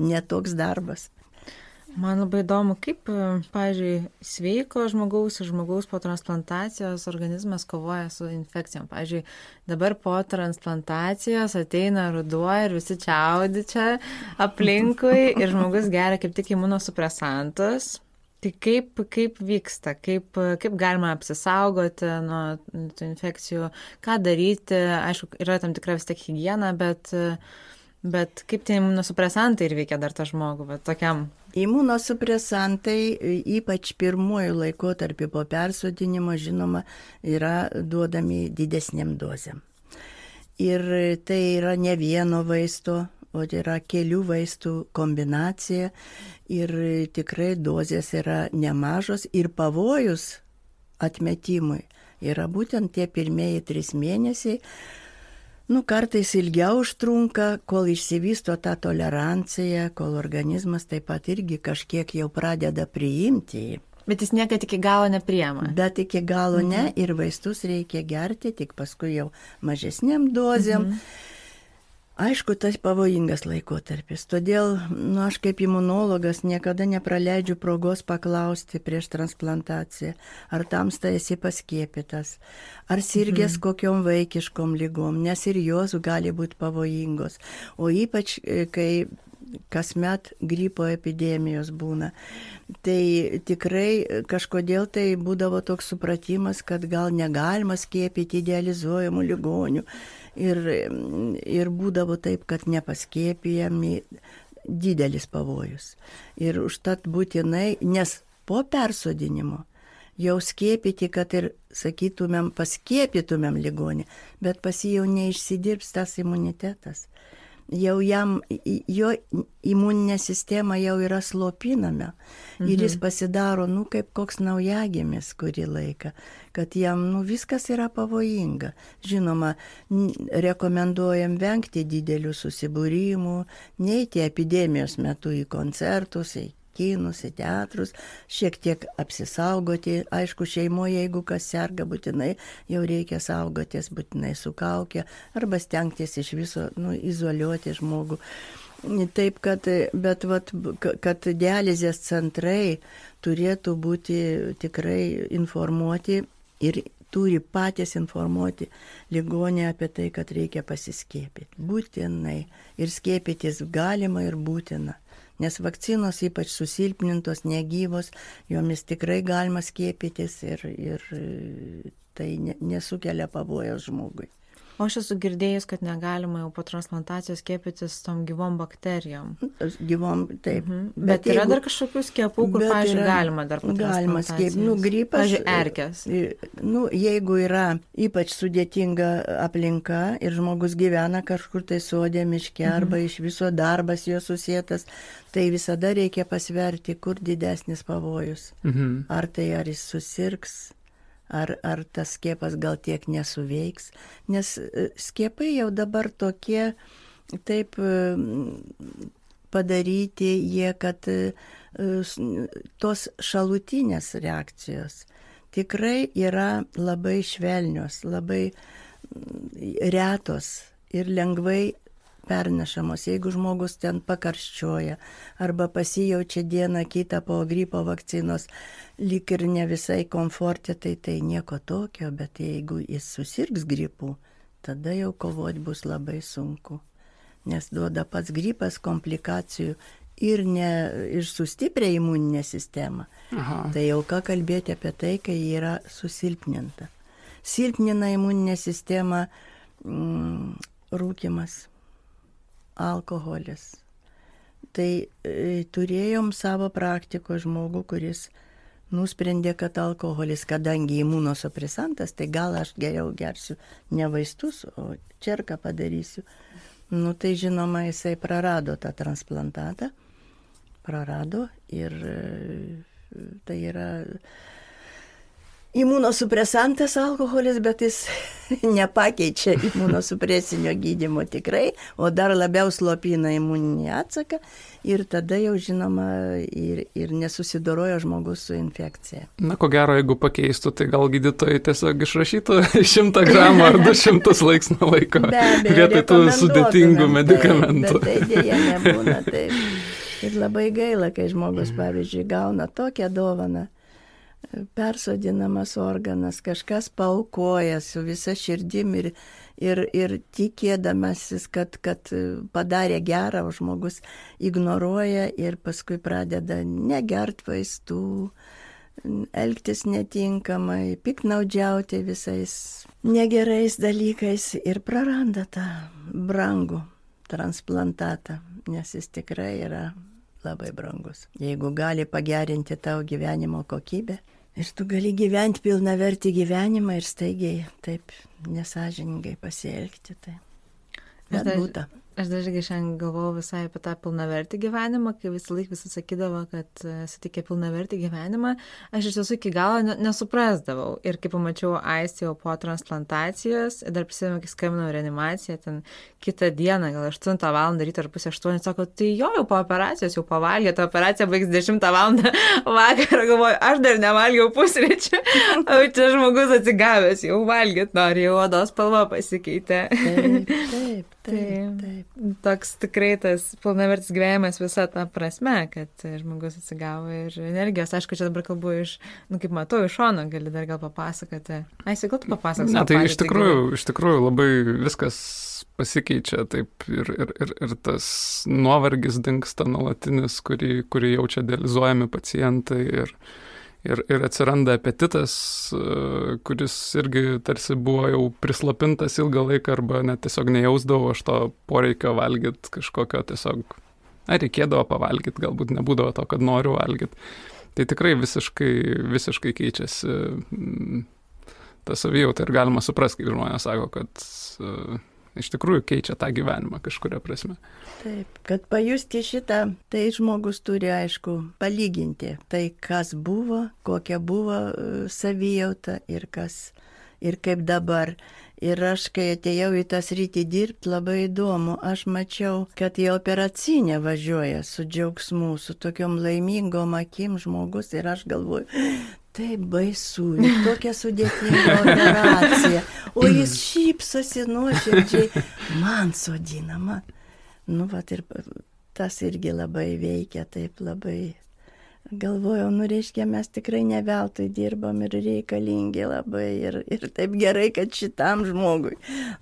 Netoks darbas. Man labai įdomu, kaip, pavyzdžiui, sveiko žmogaus ir žmogaus po transplantacijos organizmas kovoja su infekcijom. Pavyzdžiui, dabar po transplantacijos ateina ruduo ir visi čiaudi čia aplinkui ir žmogus geria kaip tik imunosupresantus. Tai kaip, kaip vyksta, kaip, kaip galima apsisaugoti nuo tų infekcijų, ką daryti, aišku, yra tam tikra vis tiek hygiena, bet Bet kaip tie imunosupresantai ir veikia dar tą žmogų, bet tokiam? Imunosupresantai, ypač pirmuoju laikotarpiu po persodinimo, žinoma, yra duodami didesniam dozėm. Ir tai yra ne vieno vaisto, o tai yra kelių vaistų kombinacija ir tikrai dozės yra nemažos ir pavojus atmetimui yra būtent tie pirmieji trys mėnesiai, Nu, kartais ilgiau užtrunka, kol išsivysto ta tolerancija, kol organizmas taip pat irgi kažkiek jau pradeda priimti jį. Bet jis niekada iki galo nepriema. Bet iki galo mhm. ne ir vaistus reikia gerti, tik paskui jau mažesniam dozėm. Mhm. Aišku, tas pavojingas laikotarpis. Todėl, nu, aš kaip imunologas niekada nepraleidžiu progos paklausti prieš transplantaciją, ar tamsta esi paskiepytas, ar sirgės mhm. kokiom vaikiškom lygom, nes ir jos gali būti pavojingos. O ypač, e, kai kasmet gripo epidemijos būna. Tai tikrai kažkodėl tai būdavo toks supratimas, kad gal negalima skiepyti idealizuojamų ligonių ir, ir būdavo taip, kad nepaskėpijami didelis pavojus. Ir užtat būtinai, nes po persodinimo jau skiepyti, kad ir, sakytumėm, paskiepytumėm ligonį, bet pas jį jau neišsidirbs tas imunitetas jau jam, jo imuninė sistema jau yra slopinama mhm. ir jis mhm. pasidaro, nu, kaip koks naujagimis kurį laiką, kad jam, nu, viskas yra pavojinga. Žinoma, rekomenduojam vengti didelių susibūrimų, neiti epidemijos metu į koncertus, į kinus, į teatrus, šiek tiek apsisaugoti. Aišku, šeimoje, jeigu kas serga, būtinai jau reikia saugotis, būtinai su kaukė arba stengtis iš viso nu, izoliuoti žmogų. Taip, kad, bet vat, kad dializės centrai turėtų būti tikrai informuoti ir turi patys informuoti ligonę apie tai, kad reikia pasiskiepyti. Būtinai. Ir skiepytis galima ir būtina nes vakcinos ypač susilpnintos, negyvos, jomis tikrai galima skiepytis ir, ir tai nesukelia pavojaus žmogui. O aš esu girdėjęs, kad negalima jau po transplantacijos skiepytis tom gyvom bakterijom. Gyvom, taip. Mhm. Bet, bet yra jeigu, dar kažkokių skiepų, kur, pavyzdžiui, galima dar po Galima skiepyti. Nu, gripas. Pavyzdžiui, erkės. Nu, jeigu yra ypač sudėtinga aplinka ir žmogus gyvena kažkur tai sodė miške mhm. arba iš viso darbas jo susijęs, tai visada reikia pasverti, kur didesnis pavojus. Mhm. Ar tai ar jis susirgs, ar, ar tas skiepas gal tiek nesuveiks, nes e, skiepai jau dabar tokie taip e, padaryti jie, kad e, tos šalutinės reakcijos tikrai yra labai švelnios, labai retos ir lengvai pernešamos, jeigu žmogus ten pakarščioja arba pasijaučia dieną kitą po gripo vakcinos, lyg ir ne visai komfortė, tai tai nieko tokio, bet jeigu jis susirgs gripu, tada jau kovoti bus labai sunku, nes duoda pats gripas komplikacijų ir, ne, ir sustiprė imuninę sistemą. Aha. Tai jau ką kalbėti apie tai, kai yra susilpninta. Silpnina imuninę sistemą mm, rūkimas, alkoholis. Tai e, turėjom savo praktiko žmogų, kuris nusprendė, kad alkoholis, kadangi imunosupresantas, tai gal aš geriau gersiu ne vaistus, o čerką padarysiu. Nu tai žinoma, jisai prarado tą transplantatą, prarado ir e, tai yra Imunosupresantas alkoholis, bet jis nepakeičia imunosupresinio gydimo tikrai, o dar labiau slopina imuninį atsaką ir tada jau žinoma ir, ir nesusidoroja žmogus su infekcija. Na, ko gero, jeigu pakeistų, tai gal gydytojai tiesiog išrašytų 100 gramų ar 200 laiksnio laiko abejo, vietoj tų sudėtingų medikamentų. Taip, tai dėja nebūna taip. Ir labai gaila, kai žmogus, pavyzdžiui, gauna tokią dovaną persodinamas organas, kažkas paukoja su visa širdim ir, ir, ir tikėdamasis, kad, kad padarė gerą, o žmogus ignoruoja ir paskui pradeda negert vaistų, elgtis netinkamai, piknaudžiauti visais negerais dalykais ir praranda tą brangų transplantatą, nes jis tikrai yra labai brangus. Jeigu gali pagerinti tavo gyvenimo kokybę, Ir tu gali gyventi pilna verti gyvenimą ir staigiai taip nesažiningai pasielgti. Tai. Bet būtų. Aš dažnai šiandien galvojau visai apie tą pilnavertį gyvenimą, kai visą laiką visi sakydavo, kad sutikė pilnavertį gyvenimą, aš iš tiesų iki galo nesuprasdavau. Ir kai pamačiau Aistį jau po transplantacijos, dar prisimenu, kai skambinau reanimaciją, ten kitą dieną, gal 8 val. ryto ar pusę 8, sako, tai jo, jau po operacijos, jau pavalgė, ta operacija baigs 10 val. vakarą, galvoju, aš dar nevalgiau pusryčių, o čia žmogus atsigavęs, jau valgyt nori, jau odos spalva pasikeitė. Taip, taip, taip. taip toks tikrai tas pilnavertis gyvenimas visą tą prasme, kad žmogus atsigavo ir energijos. Aišku, čia dabar kalbu iš, nu kaip matau, iš šono, gali dar gal papasakoti. Ai, gal tu papasakosi? Ne, tai iš tikrųjų, iš tikrųjų labai viskas pasikeičia taip ir, ir, ir, ir tas nuovargis dinksta nuolatinis, kurį, kurį jaučia dializuojami pacientai. Ir, ir, ir atsiranda apetitas, e, kuris irgi tarsi buvo jau prislapintas ilgą laiką arba net tiesiog nejausdavau aš to poreikio valgyti kažkokio tiesiog, ar reikėdavo pavalgyti, galbūt nebūdavo to, kad noriu valgyti. Tai tikrai visiškai, visiškai keičiasi mm, ta savijauta ir galima suprasti, kai žmonės sako, kad uh, iš tikrųjų keičia tą gyvenimą kažkuria prasme. Taip, kad pajusti šitą, tai žmogus turi, aišku, palyginti tai, kas buvo, kokia buvo e, savijauta ir kas ir kaip dabar. Ir aš, kai atėjau į tas rytį dirbti, labai įdomu, aš mačiau, kad į operacinę važiuoja su džiaugsmu, su tokiom laimingom akim žmogus ir aš galvoju, Taip baisu, tokia sudėtinga operacija, o jis šypsosi nuoširdžiai, man sodinama. Nu, va ir tas irgi labai veikia, taip labai galvojau, nu reiškia, mes tikrai ne veltui dirbam ir reikalingi labai ir, ir taip gerai, kad šitam žmogui.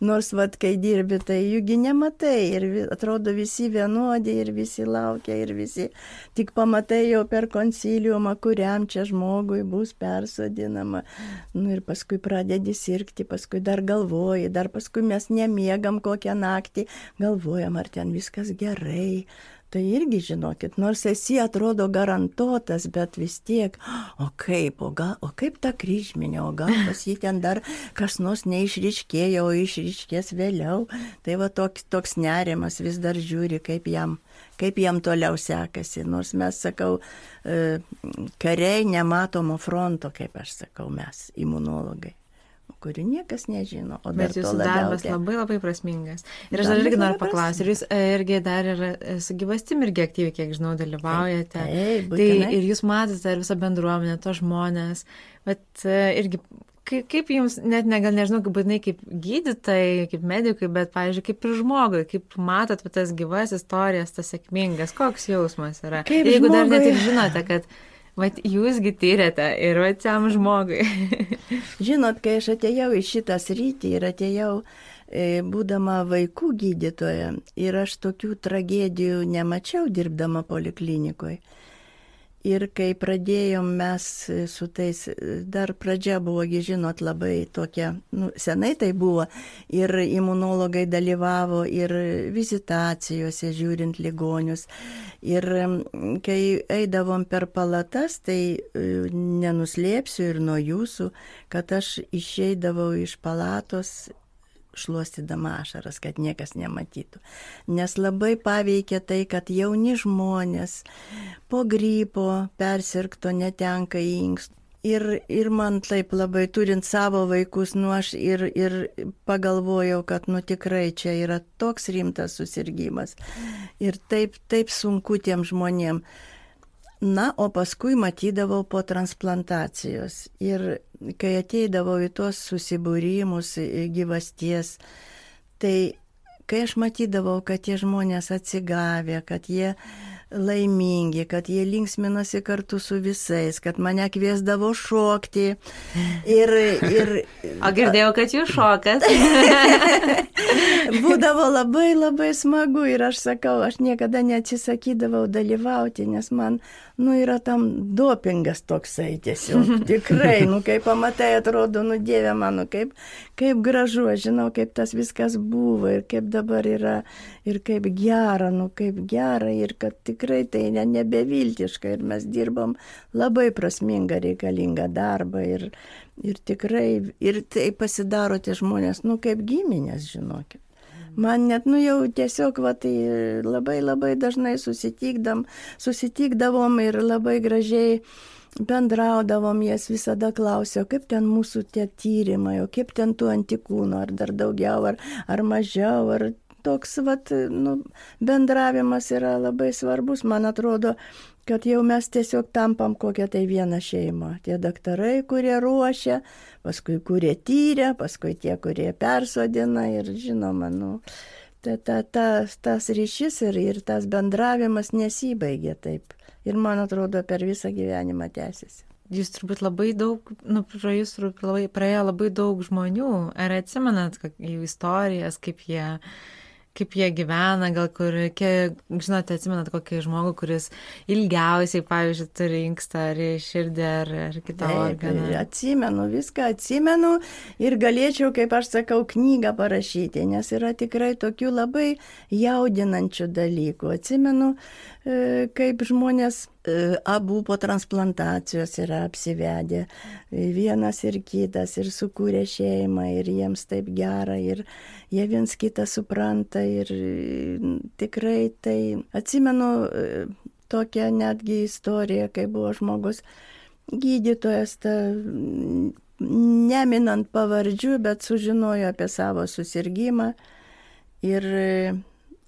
Nors vad, kai dirbi, tai jūgi nematai ir atrodo visi vienodi ir visi laukia ir visi tik pamatai jau per konsiliumą, kuriam čia žmogui bus persodinama. Nu ir paskui pradedi sirgti, paskui dar galvoji, dar paskui mes nemiegam kokią naktį, galvojam, ar ten viskas gerai Tai irgi žinokit, nors esi atrodo garantuotas, bet vis tiek, o kaip, o, gal, o kaip ta kryžminė, o gal pas jį ten dar kas nors neišriškėjo, o išriškės vėliau. Tai va toks, toks nerimas vis dar žiūri, kaip jam, kaip jam toliau sekasi. Nors mes, sakau, e, kariai nematomo fronto, kaip aš sakau, mes, imunologai kurių niekas nežino. O Bet jūsų darbas labiausia. labai labai prasmingas. Ir aš dar irgi noriu paklausti, ir jūs e, irgi dar ir e, su gyvastim irgi aktyviai, kiek žinau, dalyvaujate. Taip, taip, tai ir jūs matote ir visą bendruomenę, to žmonės. Bet e, irgi kaip, kaip jums, net negal nežinau, kaip būtinai kaip gydytojai, kaip medikai, bet, pavyzdžiui, kaip ir žmogui, kaip matot tas gyvas istorijas, tas sėkmingas, koks jausmas yra. Kaip Jeigu žmogui... dar net ir žinote, kad Vat jūsgi tyrėte ir va tam žmogui. Žinot, kai aš atėjau į šitą sritį ir atėjau e, būdama vaikų gydytoja ir aš tokių tragedijų nemačiau dirbdama poliklinikoje. Ir kai pradėjom mes su tais, dar pradžia buvo, žinot, labai tokia, nu, senai tai buvo, ir imunologai dalyvavo, ir vizitacijose žiūrint ligonius. Ir kai eidavom per palatas, tai e, nenuslėpsiu ir nuo jūsų, kad aš išeidavau iš palatos šluostydama ašaras, kad niekas nematytų. Nes labai paveikia tai, kad jauni žmonės po grypo persirkto netenka inkstų. Ir, ir man taip labai turint savo vaikus, nu aš ir, ir pagalvojau, kad nu tikrai čia yra toks rimtas susirgymas. Ir taip, taip sunku tiem žmonėm. Na, o paskui matydavau po transplantacijos. Ir kai ateidavau į tuos susibūrimus gyvasties, tai kai aš matydavau, kad tie žmonės atsigavę, kad jie laimingi, kad jie linksminosi kartu su visais, kad mane kviesdavo šokti. Ir, ir, o girdėjau, kad jūs šokat. Būdavo labai labai smagu ir aš sakau, aš niekada neatsisakydavau dalyvauti, nes man, nu, yra tam dopingas toksai tiesiog. Tikrai, nu, kai pamatai, atrodo, nu, Dieve mano, kaip, kaip gražu, aš žinau, kaip tas viskas buvo ir kaip dabar yra ir kaip gera, nu, kaip gera ir kad tik tikrai tai ne, nebeviltiška ir mes dirbom labai prasmingą reikalingą darbą ir, ir tikrai, ir tai pasidaro tie žmonės, nu kaip giminės, žinokit. Man net, nu jau tiesiog, va, tai labai labai dažnai susitikdam, susitikdavom ir labai gražiai bendraudavom, jas visada klausė, kaip ten mūsų tie tyrimai, o kaip ten tų antikūnų, ar dar daugiau, ar, ar mažiau, ar toks vat, nu, bendravimas yra labai svarbus. Man atrodo, kad jau mes tiesiog tampam kokią tai vieną šeimą. Tie daktarai, kurie ruošia, paskui kurie tyria, paskui tie, kurie persodina ir žinoma, nu, ta, ta, ta, tas ryšys ir, ir tas bendravimas nesibaigia taip. Ir man atrodo, per visą gyvenimą tęsiasi. Jūs turbūt labai daug, nu, pro jūs praėjo labai daug žmonių. Ar atsimenat jų istorijas, kaip jie kaip jie gyvena, gal kur, kiek, žinote, atsimenat kokį žmogų, kuris ilgiausiai, pavyzdžiui, turi inkstą ar širdį ar, ar kitą Taip, organą. Atsimenu, viską atsimenu ir galėčiau, kaip aš sakau, knygą parašyti, nes yra tikrai tokių labai jaudinančių dalykų. Atsimenu, kaip žmonės e, abu po transplantacijos yra apsivedę, vienas ir kitas, ir sukūrė šeimą, ir jiems taip gera, ir jie viens kitą supranta, ir tikrai tai atsimenu e, tokią netgi istoriją, kai buvo žmogus gydytojas, ta, neminant pavardžių, bet sužinojo apie savo susirgymą ir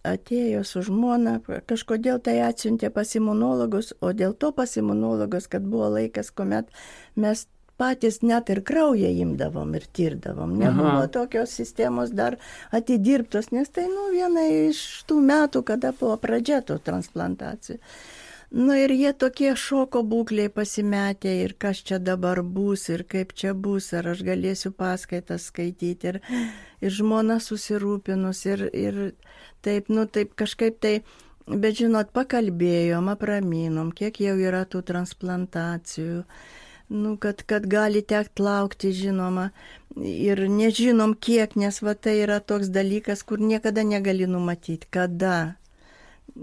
atėjo su žmona, kažkodėl tai atsiuntė pas imunologus, o dėl to pas imunologus, kad buvo laikas, kuomet mes patys net ir kraują imdavom ir tirdavom. Nebuvo Aha. tokios sistemos dar atidirbtos, nes tai nu, viena iš tų metų, kada buvo pradžia tų transplantacijų. Nu ir jie tokie šoko būkliai pasimetė ir kas čia dabar bus ir kaip čia bus, ar aš galėsiu paskaitas skaityti ir, ir žmona susirūpinus ir, ir taip, nu taip kažkaip tai, bet žinot, pakalbėjom, apraminom, kiek jau yra tų transplantacijų. Nu, kad, kad gali tekt laukti, žinoma, ir nežinom kiek, nes va tai yra toks dalykas, kur niekada negali numatyti, kada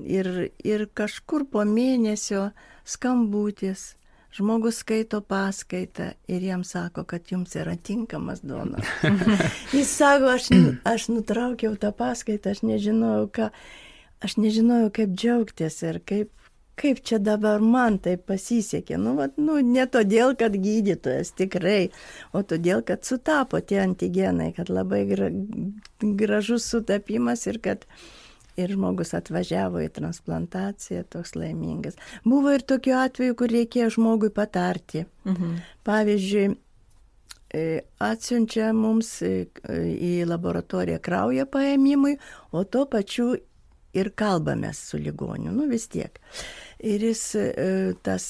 Ir, ir kažkur po mėnesio skambutis, žmogus skaito paskaitą ir jam sako, kad jums yra tinkamas donoras. Jis sako, aš, aš nutraukiau tą paskaitą, aš nežinojau, ką, aš nežinojau, kaip džiaugtis ir kaip, kaip čia dabar man tai pasisekė. Nu, vat, nu, ne todėl, kad gydytojas tikrai, o todėl, kad sutapo tie antigenai, kad labai gra, gražus sutapimas ir kad ir žmogus atvažiavo į transplantaciją, toks laimingas. Buvo ir tokių atvejų, kur reikėjo žmogui patarti. Mhm. Pavyzdžiui, e, atsiunčia mums e, į laboratoriją kraują paėmimui, o tuo pačiu ir kalbamės su ligoniu, nu vis tiek. Ir jis, e, tas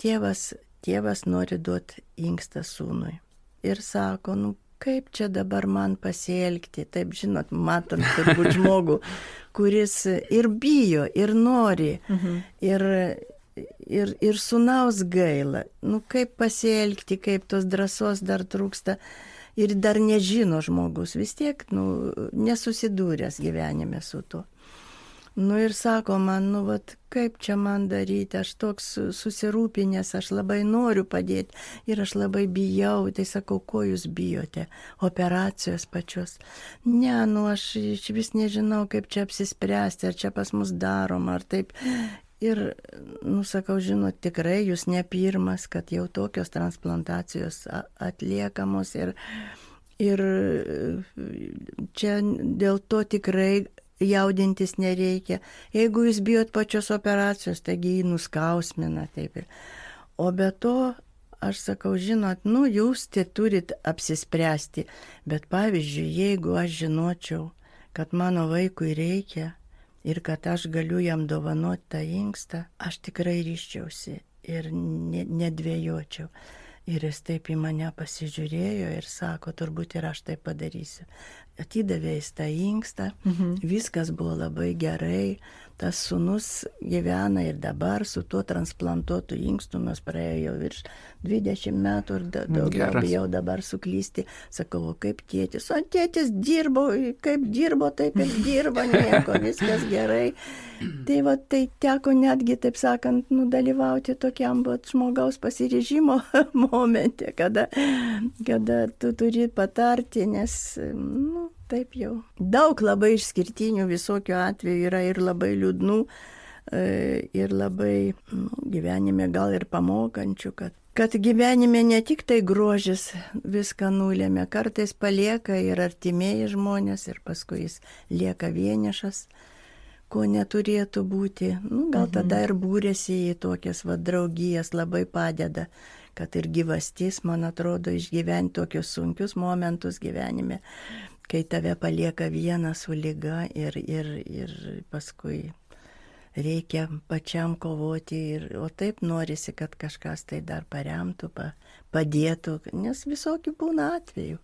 tėvas, tėvas nori duoti inkstą sūnui. Ir sako, nu kaip čia dabar man pasielgti, taip žinot, matom turbūt žmogų, kuris ir bijo, ir nori, mhm. ir, ir, ir sunaus gaila, nu kaip pasielgti, kaip tos drąsos dar trūksta. Ir dar nežino žmogus, vis tiek nu, nesusidūręs gyvenime su tuo. Nu ir sako man, nu vat, kaip čia man daryti, aš toks susirūpinęs, aš labai noriu padėti ir aš labai bijau, tai sakau, ko jūs bijote, operacijos pačios. Ne, nu aš iš vis nežinau, kaip čia apsispręsti, ar čia pas mus darom, ar taip. Ir, nusakau, žinot, tikrai jūs ne pirmas, kad jau tokios transplantacijos atliekamos ir, ir čia dėl to tikrai jaudintis nereikia. Jeigu jūs bijot pačios operacijos, taigi jį nuskausmina taip ir. O be to, aš sakau, žinot, nu jūs tai turit apsispręsti, bet pavyzdžiui, jeigu aš žinočiau, kad mano vaikui reikia ir kad aš galiu jam dovanoti tą inkstą, aš tikrai ryščiausi ir nedvėjočiau. Ir jis taip į mane pasižiūrėjo ir sako, turbūt ir aš tai padarysiu atidavė jis tą inkstą, mhm. viskas buvo labai gerai, tas sunus gyvena ir dabar su tuo transplantuotu inkstu, nors praėjo jau virš 20 metų ir da, daugiau bijau dabar suklysti. Sakau, o kaip tėtis, o tėtis dirbo, kaip dirbo, taip ir dirbo, nieko, viskas gerai. Tai va, tai teko netgi, taip sakant, nudalyvauti tokiam vat, žmogaus pasirežimo momente, kada, kada tu turi patarti, nes, nu, taip jau. Daug labai išskirtinių visokių atvejų yra ir labai liūdnų, e, ir labai nu, gyvenime gal ir pamokančių, kad, kad gyvenime ne tik tai grožis viską nulėmė, kartais palieka ir artimieji žmonės, ir paskui jis lieka vienišas ko neturėtų būti. Nu, gal mhm. tada ir būrėsi į tokias va draugijas, labai padeda, kad ir gyvastis, man atrodo, išgyventi tokius sunkius momentus gyvenime kai tave palieka vieną su lyga ir, ir, ir paskui reikia pačiam kovoti, ir, o taip norisi, kad kažkas tai dar paremtų, pa, padėtų, nes visokių būna atvejų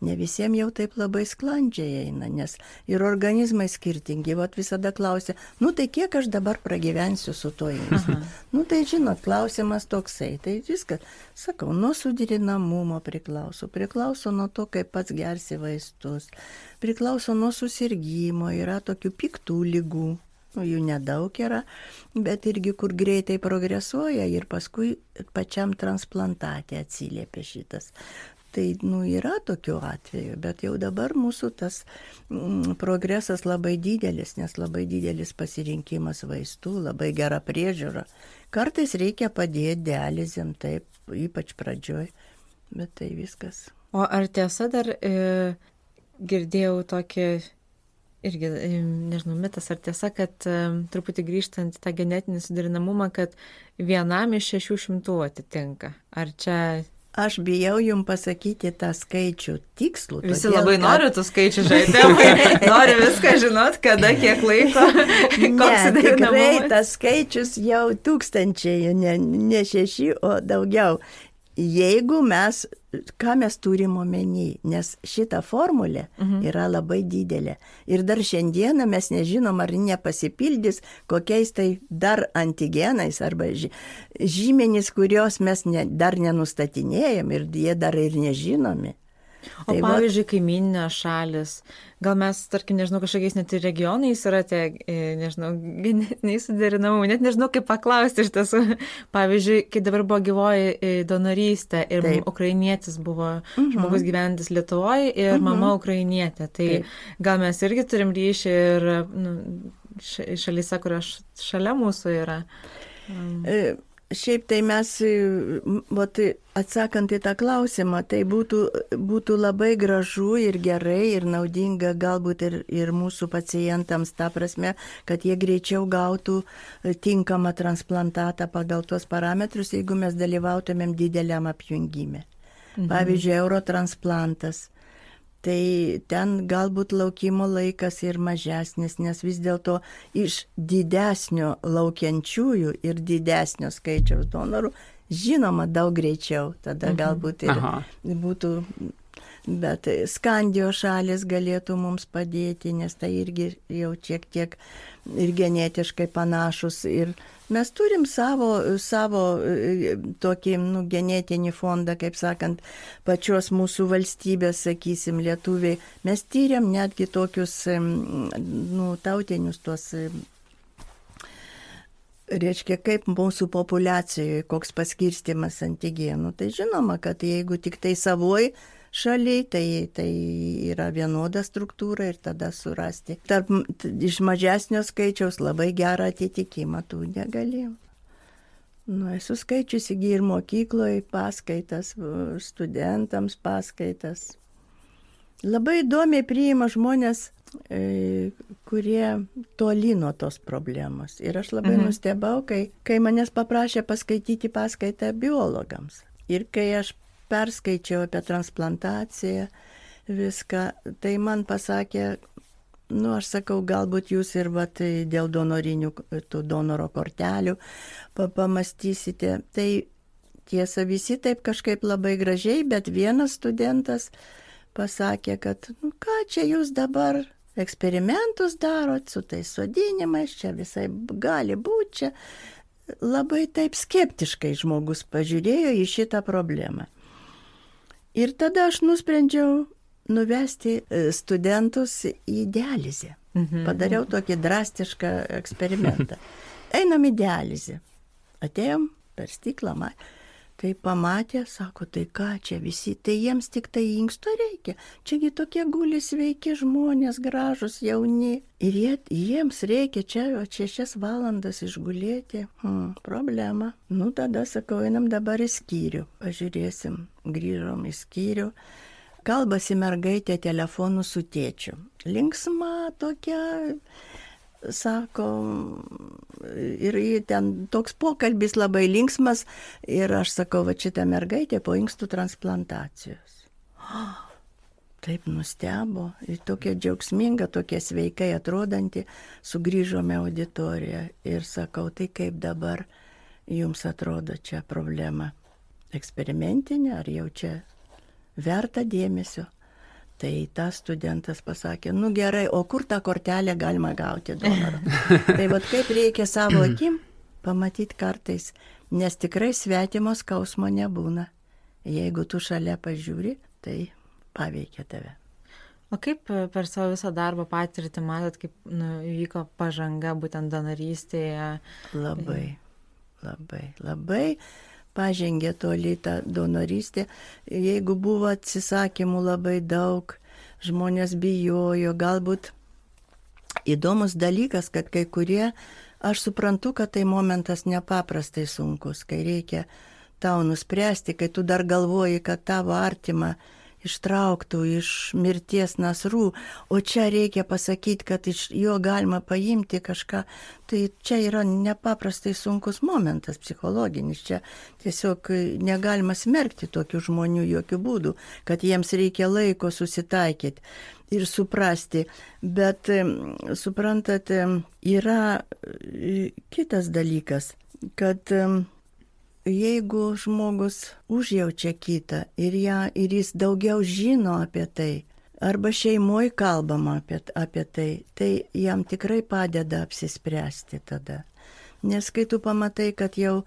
ne visiems jau taip labai sklandžiai eina, nes ir organizmai skirtingi. Vat visada klausia, nu tai kiek aš dabar pragyvensiu su to inkstu. Nu tai žinot, klausimas toksai. Tai viskas, sakau, nuo sudirinamumo priklauso, priklauso nuo to, kaip pats gersi vaistus, priklauso nuo susirgymo, yra tokių piktų lygų. Nu, jų nedaug yra, bet irgi kur greitai progresuoja ir paskui pačiam transplantatė atsiliepia šitas. Tai, nu, yra tokių atvejų, bet jau dabar mūsų tas mm, progresas labai didelis, nes labai didelis pasirinkimas vaistų, labai gera priežiūra. Kartais reikia padėti dializėm, taip, ypač pradžioj, bet tai viskas. O ar tiesa dar e, girdėjau tokį irgi, e, nežinau, mitas ar tiesa, kad e, truputį grįžtant į tą genetinį sudarinamumą, kad vienam iš šešių šimtų atitinka. Ar čia Aš bijau jums pasakyti tą skaičių tikslų. Visi todėl, labai kad... nori tų skaičių žaidimų, nori viską žinot, kada, kiek laiko. ne, tikrai tas skaičius jau tūkstančiai, ne, ne šeši, o daugiau jeigu mes, ką mes turim omeny, nes šita formulė mhm. yra labai didelė. Ir dar šiandieną mes nežinom, ar nepasipildys kokiais tai dar antigenais arba žymenys, kurios mes ne, dar nenustatinėjom ir jie dar ir nežinomi. O tai pavyzdžiui, va... kaiminės šalis, gal mes, tarkim, nežinau, kažkokiais net ir regionais yra tie, e, nežinau, genetiniai suderinamumai, net nežinau, kaip paklausti iš tiesų. Pavyzdžiui, kai dabar buvo gyvoji e, donorystė ir Taip. ukrainietis buvo uh mhm. -huh. žmogus gyvenantis Lietuvoje ir uh mhm. -huh. mama ukrainietė, tai Taip. gal mes irgi turim ryšį ir nu, šalyse, kur šalia mūsų yra. Um. Šiaip tai mes, vat, atsakant į tą klausimą, tai būtų, būtų labai gražu ir gerai ir naudinga galbūt ir, ir mūsų pacientams, ta prasme, kad jie greičiau gautų tinkamą transplantatą pagal tuos parametrus, jeigu mes dalyvautumėm dideliam apjungime. Mhm. Pavyzdžiui, eurotransplantas tai ten galbūt laukimo laikas ir mažesnis, nes vis dėlto iš didesnio laukiančiųjų ir didesnio skaičiaus donorų žinoma daug greičiau, tada mhm. galbūt ir Aha. būtų bet Skandijos šalis galėtų mums padėti, nes tai irgi jau šiek tiek ir genetiškai panašus. Ir mes turim savo, savo e, tokį nu, genetinį fondą, kaip sakant, pačios mūsų valstybės, sakysim, lietuviai. Mes tyriam netgi tokius nu, tautinius tuos reiškia, kaip mūsų populiacijoje, koks paskirstimas antigenų. Tai žinoma, kad jeigu tik tai savoj šaliai, tai, tai yra vienoda struktūra ir tada surasti. Tarp iš mažesnio skaičiaus labai gerą atitikimą tų negalėjau. Nu, esu skaičiusi ir mokykloje paskaitas, studentams paskaitas. Labai įdomiai priima žmonės, e, kurie toli nuo tos problemos. Ir aš labai mhm. nustebau, kai, kai manęs paprašė paskaityti paskaitą biologams. Ir kai aš perskaičiau apie transplantaciją, viską, tai man pasakė, nu, aš sakau, galbūt jūs ir vat, dėl donorinių, tų donoro kortelių pamastysite. Tai tiesa, visi taip kažkaip labai gražiai, bet vienas studentas pasakė, kad, nu, ką čia jūs dabar eksperimentus darot su tais sodinimais, čia visai gali būti, čia labai taip skeptiškai žmogus pažiūrėjo į šitą problemą. Ir tada aš nusprendžiau nuvesti e, studentus į dializę. Mhm. Padariau tokį drastišką eksperimentą. Einam į dializę. Atėjom per stiklą. Tai pamatė, sako, tai ką čia visi, tai jiems tik tai inksto reikia. Čiagi tokie guli sveiki žmonės, gražus, jauni. Ir jie, jiems reikia čia šešias valandas išgulėti. Hmm, problema. Nu tada, sakau, einam dabar į skyrių. Pažiūrėsim. Grįžom į skyrių kalbasi mergaitė telefonu su tėčiu. Linksma tokia, sako, ir ten toks pokalbis labai linksmas ir aš sakau, va šitą mergaitę po inkstų transplantacijos. Taip nustebo, ir tokia džiaugsminga, tokia sveikai atrodanti, sugrįžome auditoriją ir sakau, tai kaip dabar jums atrodo čia problema? Eksperimentinė ar jau čia verta dėmesio? Tai tas studentas pasakė, nu gerai, o kur tą kortelę galima gauti donorą? tai vad kaip reikia savo akim pamatyti kartais, nes tikrai svetimo skausmo nebūna. Jeigu tu šalia pažiūri, tai paveikia tave. O kaip per savo visą darbo patirtį matot, kaip nu, vyko pažanga būtent donorystėje? Labai, labai, labai pažengė toli tą donorystę. Jeigu buvo atsisakymų labai daug, žmonės bijojo, galbūt įdomus dalykas, kad kai kurie, aš suprantu, kad tai momentas nepaprastai sunkus, kai reikia tau nuspręsti, kai tu dar galvoji, kad tavo artima ištrauktų iš mirties nasrų, o čia reikia pasakyti, kad iš jo galima paimti kažką, tai čia yra nepaprastai sunkus momentas psichologinis, čia tiesiog negalima smerkti tokių žmonių jokių būdų, kad jiems reikia laiko susitaikyti ir suprasti. Bet suprantate, yra e, kitas dalykas, kad jeigu žmogus užjaučia kitą ir, ją, ir jis daugiau žino apie tai, arba šeimoje kalbama apie, apie tai, tai jam tikrai padeda apsispręsti tada. Nes kai tu pamatai, kad jau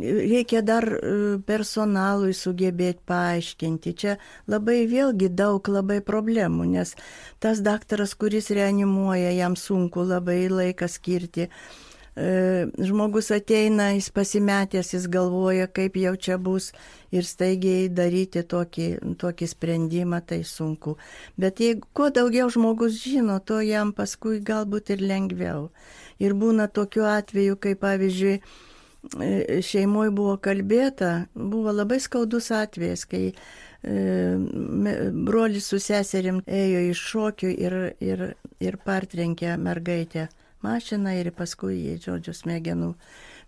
reikia dar e, personalui sugebėti paaiškinti, čia labai vėlgi daug labai problemų, nes tas daktaras, kuris reanimuoja, jam sunku labai laiką skirti žmogus ateina, jis pasimetęs, jis galvoja, kaip jau čia bus ir staigiai daryti tokį, tokį sprendimą, tai sunku. Bet jeigu kuo daugiau žmogus žino, to jam paskui galbūt ir lengviau. Ir būna tokiu atveju, kai pavyzdžiui, e, šeimoje buvo kalbėta, buvo labai skaudus atvejas, kai e, brolis su seserim ėjo iš šokių ir, ir, ir partrenkė mergaitę mašiną ir paskui, žodžiu, smegenų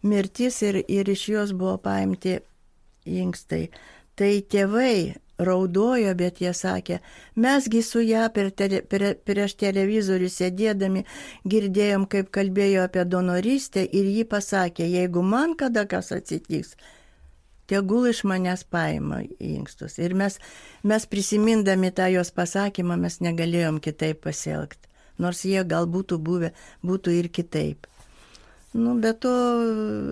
mirtis ir, ir iš jos buvo paimti inkstai. Tai tėvai raudojo, bet jie sakė, mesgi su ją per tele, per, prieš televizorių sėdėdami girdėjom, kaip kalbėjo apie donorystę ir ji pasakė, jeigu man kada kas atsitiks, tegul iš manęs paima inkstus. Ir mes, mes prisimindami tą jos pasakymą, mes negalėjom kitaip pasielgti nors jie gal būtų buvę, būtų ir kitaip. Nu, bet to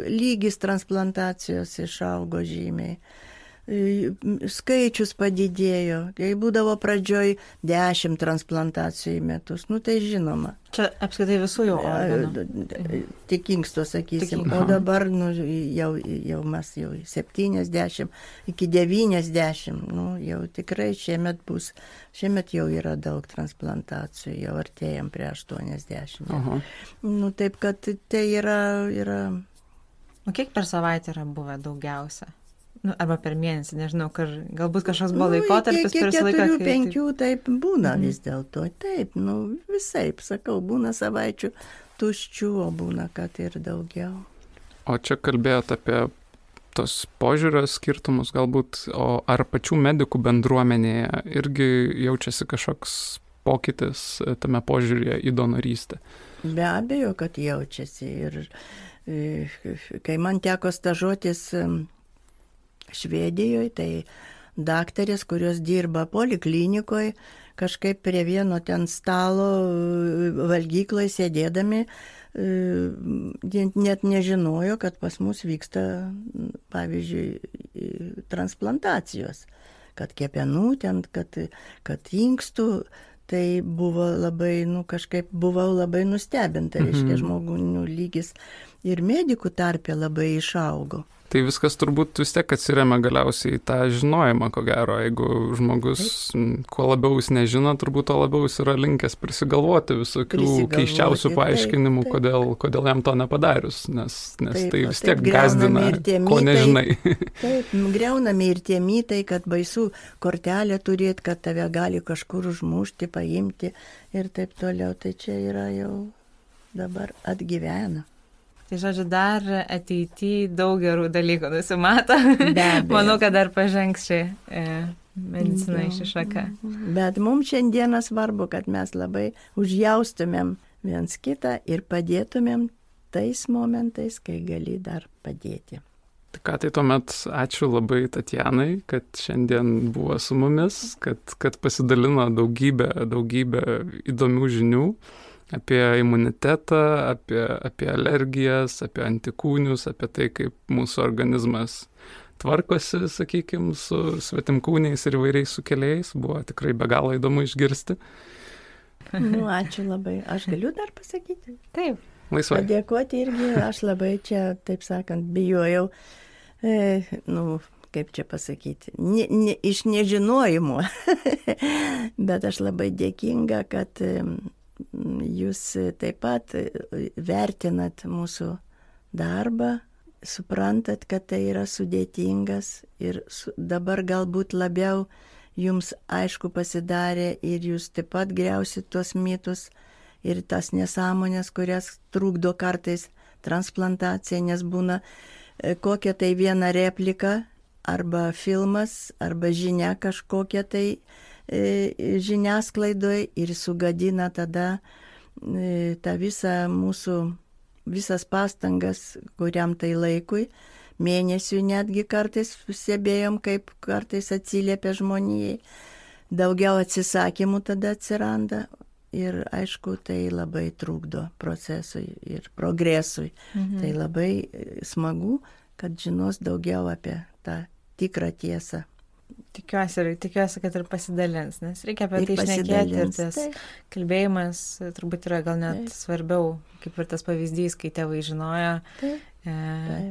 lygis transplantacijos išaugo žymiai skaičius padidėjo. Kai būdavo pradžioj 10 transplantacijų į metus, nu tai žinoma. Čia apskritai visų jau organų. Tik inksto, sakysim. Tik, o dabar nu, jau, jau mes jau 70 iki 90. Nu, jau tikrai šiemet bus. Šiemet jau yra daug transplantacijų, jau artėjom prie 80. Aha. Nu, taip kad tai yra, yra. O kiek per savaitę yra buvę daugiausia? Nu, arba per mėnesį, nežinau, kar, galbūt kažkoks buvo nu, laikotarpis per visą laiką. Keturių, penkių, taip būna mm. vis dėlto, taip, nu visai, sakau, būna savaičių tuščių, o būna, kad ir daugiau. O čia kalbėjot apie tos požiūrio skirtumus galbūt, o ar pačių medikų bendruomenėje irgi jaučiasi kažkoks pokytis tame požiūrėje į donorystę? Be abejo, kad jaučiasi. Ir e, kai man teko stažuotis Švedijoje, tai daktarės, kurios dirba poliklinikoje, kažkaip prie vieno ten stalo valgykloje sėdėdami, e, net nežinojo, kad pas mus vyksta, pavyzdžiui, transplantacijos, kad kepenų ten, kad, kad inkstų. Tai buvo labai, nu kažkaip buvau labai nustebinta, reiškia, mhm. žmonių lygis ir medikų tarpė labai išaugo. Tai viskas turbūt vis tiek atsiriame galiausiai į tą žinojimą, ko gero. Jeigu žmogus, kuo labiau jis nežino, turbūt to labiau jis yra linkęs prisigalvoti visokių keiščiausių paaiškinimų, taip, taip. Kodėl, kodėl jam to nepadarius, nes, nes taip, tai vis tiek gazdina, ko nežinai. Taip, greunami ir tie mytai, kad baisu kortelę turėti, kad tave gali kažkur užmušti, paimti ir taip toliau. Tai čia yra jau dabar atgyvena. Tai žodžiu, dar ateityje daug gerų dalykų nusimato. Manau, kad dar pažengs ši e, medicina iš šaka. Bet mums šiandieną svarbu, kad mes labai užjaustumėm viens kitą ir padėtumėm tais momentais, kai gali dar padėti. Tai ką tai tuomet ačiū labai Tatjanai, kad šiandien buvo su mumis, kad, kad pasidalino daugybę, daugybę įdomių žinių apie imunitetą, apie, apie alergijas, apie antikūnius, apie tai, kaip mūsų organizmas tvarkosi, sakykime, su svetimkūniais ir įvairiais sukeliais. Buvo tikrai be galo įdomu išgirsti. Nu, ačiū labai. Aš galiu dar pasakyti? Taip. Laisvai. Padėkoti irgi, aš labai čia, taip sakant, bijojau. E, nu, kaip čia pasakyti, ne, ne, iš nežinojimo. Bet aš labai dėkinga, kad jūs taip pat vertinat mūsų darbą, suprantat, kad tai yra sudėtingas ir su, dabar galbūt labiau jums aišku pasidarė ir jūs taip pat greusit tuos mitus ir tas nesąmonės, kurias trukdo kartais transplantacija, nes būna e, kokia tai viena replika arba filmas, arba žinia kažkokia tai e, žiniasklaidoje ir sugadina tada e, tą visą mūsų, visas pastangas, kuriam tai laikui mėnesių netgi kartais stebėjom, kaip kartais atsiliepia žmonijai. Daugiau atsisakymų tada atsiranda ir aišku, tai labai trukdo procesui ir progresui. Mhm. Tai labai smagu, kad žinos daugiau apie tą tikrą tiesą. Tikiuosi, tikiuosi, kad ir pasidalins, nes reikia apie ir tai išnekėti ir tas tai. kalbėjimas turbūt yra gal net tai. svarbiau, kaip ir tas pavyzdys, kai tėvai žinojo, tai. e,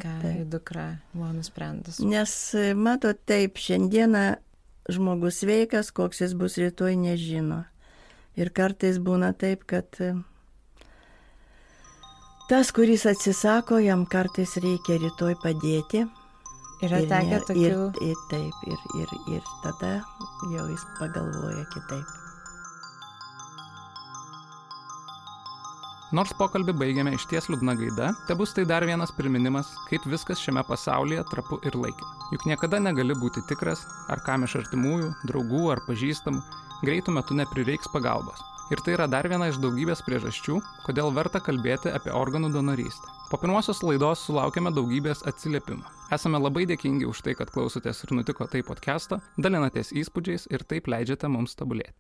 ką taip. dukra buvo nusprendus. Nes, matot, taip, šiandieną žmogus sveikas, koks jis bus rytoj nežino. Ir kartais būna taip, kad e, tas, kuris atsisako, jam kartais reikia rytoj padėti Yra tekę tokių. Ir, ir taip, ir, ir, ir tada jau jis pagalvoja kitaip. Nors pokalbį baigėme iš ties liūdna gaida, te bus tai dar vienas priminimas, kaip viskas šiame pasaulyje trapu ir laikina. Juk niekada negali būti tikras, ar kam iš artimųjų, draugų ar pažįstamų greitų metų neprireiks pagalbos. Ir tai yra dar viena iš daugybės priežasčių, kodėl verta kalbėti apie organų donorystę. Po pirmosios laidos sulaukėme daugybės atsiliepimų. Esame labai dėkingi už tai, kad klausotės ir nutiko tai podcast'o, dalinatės įspūdžiais ir taip leidžiate mums tobulėti.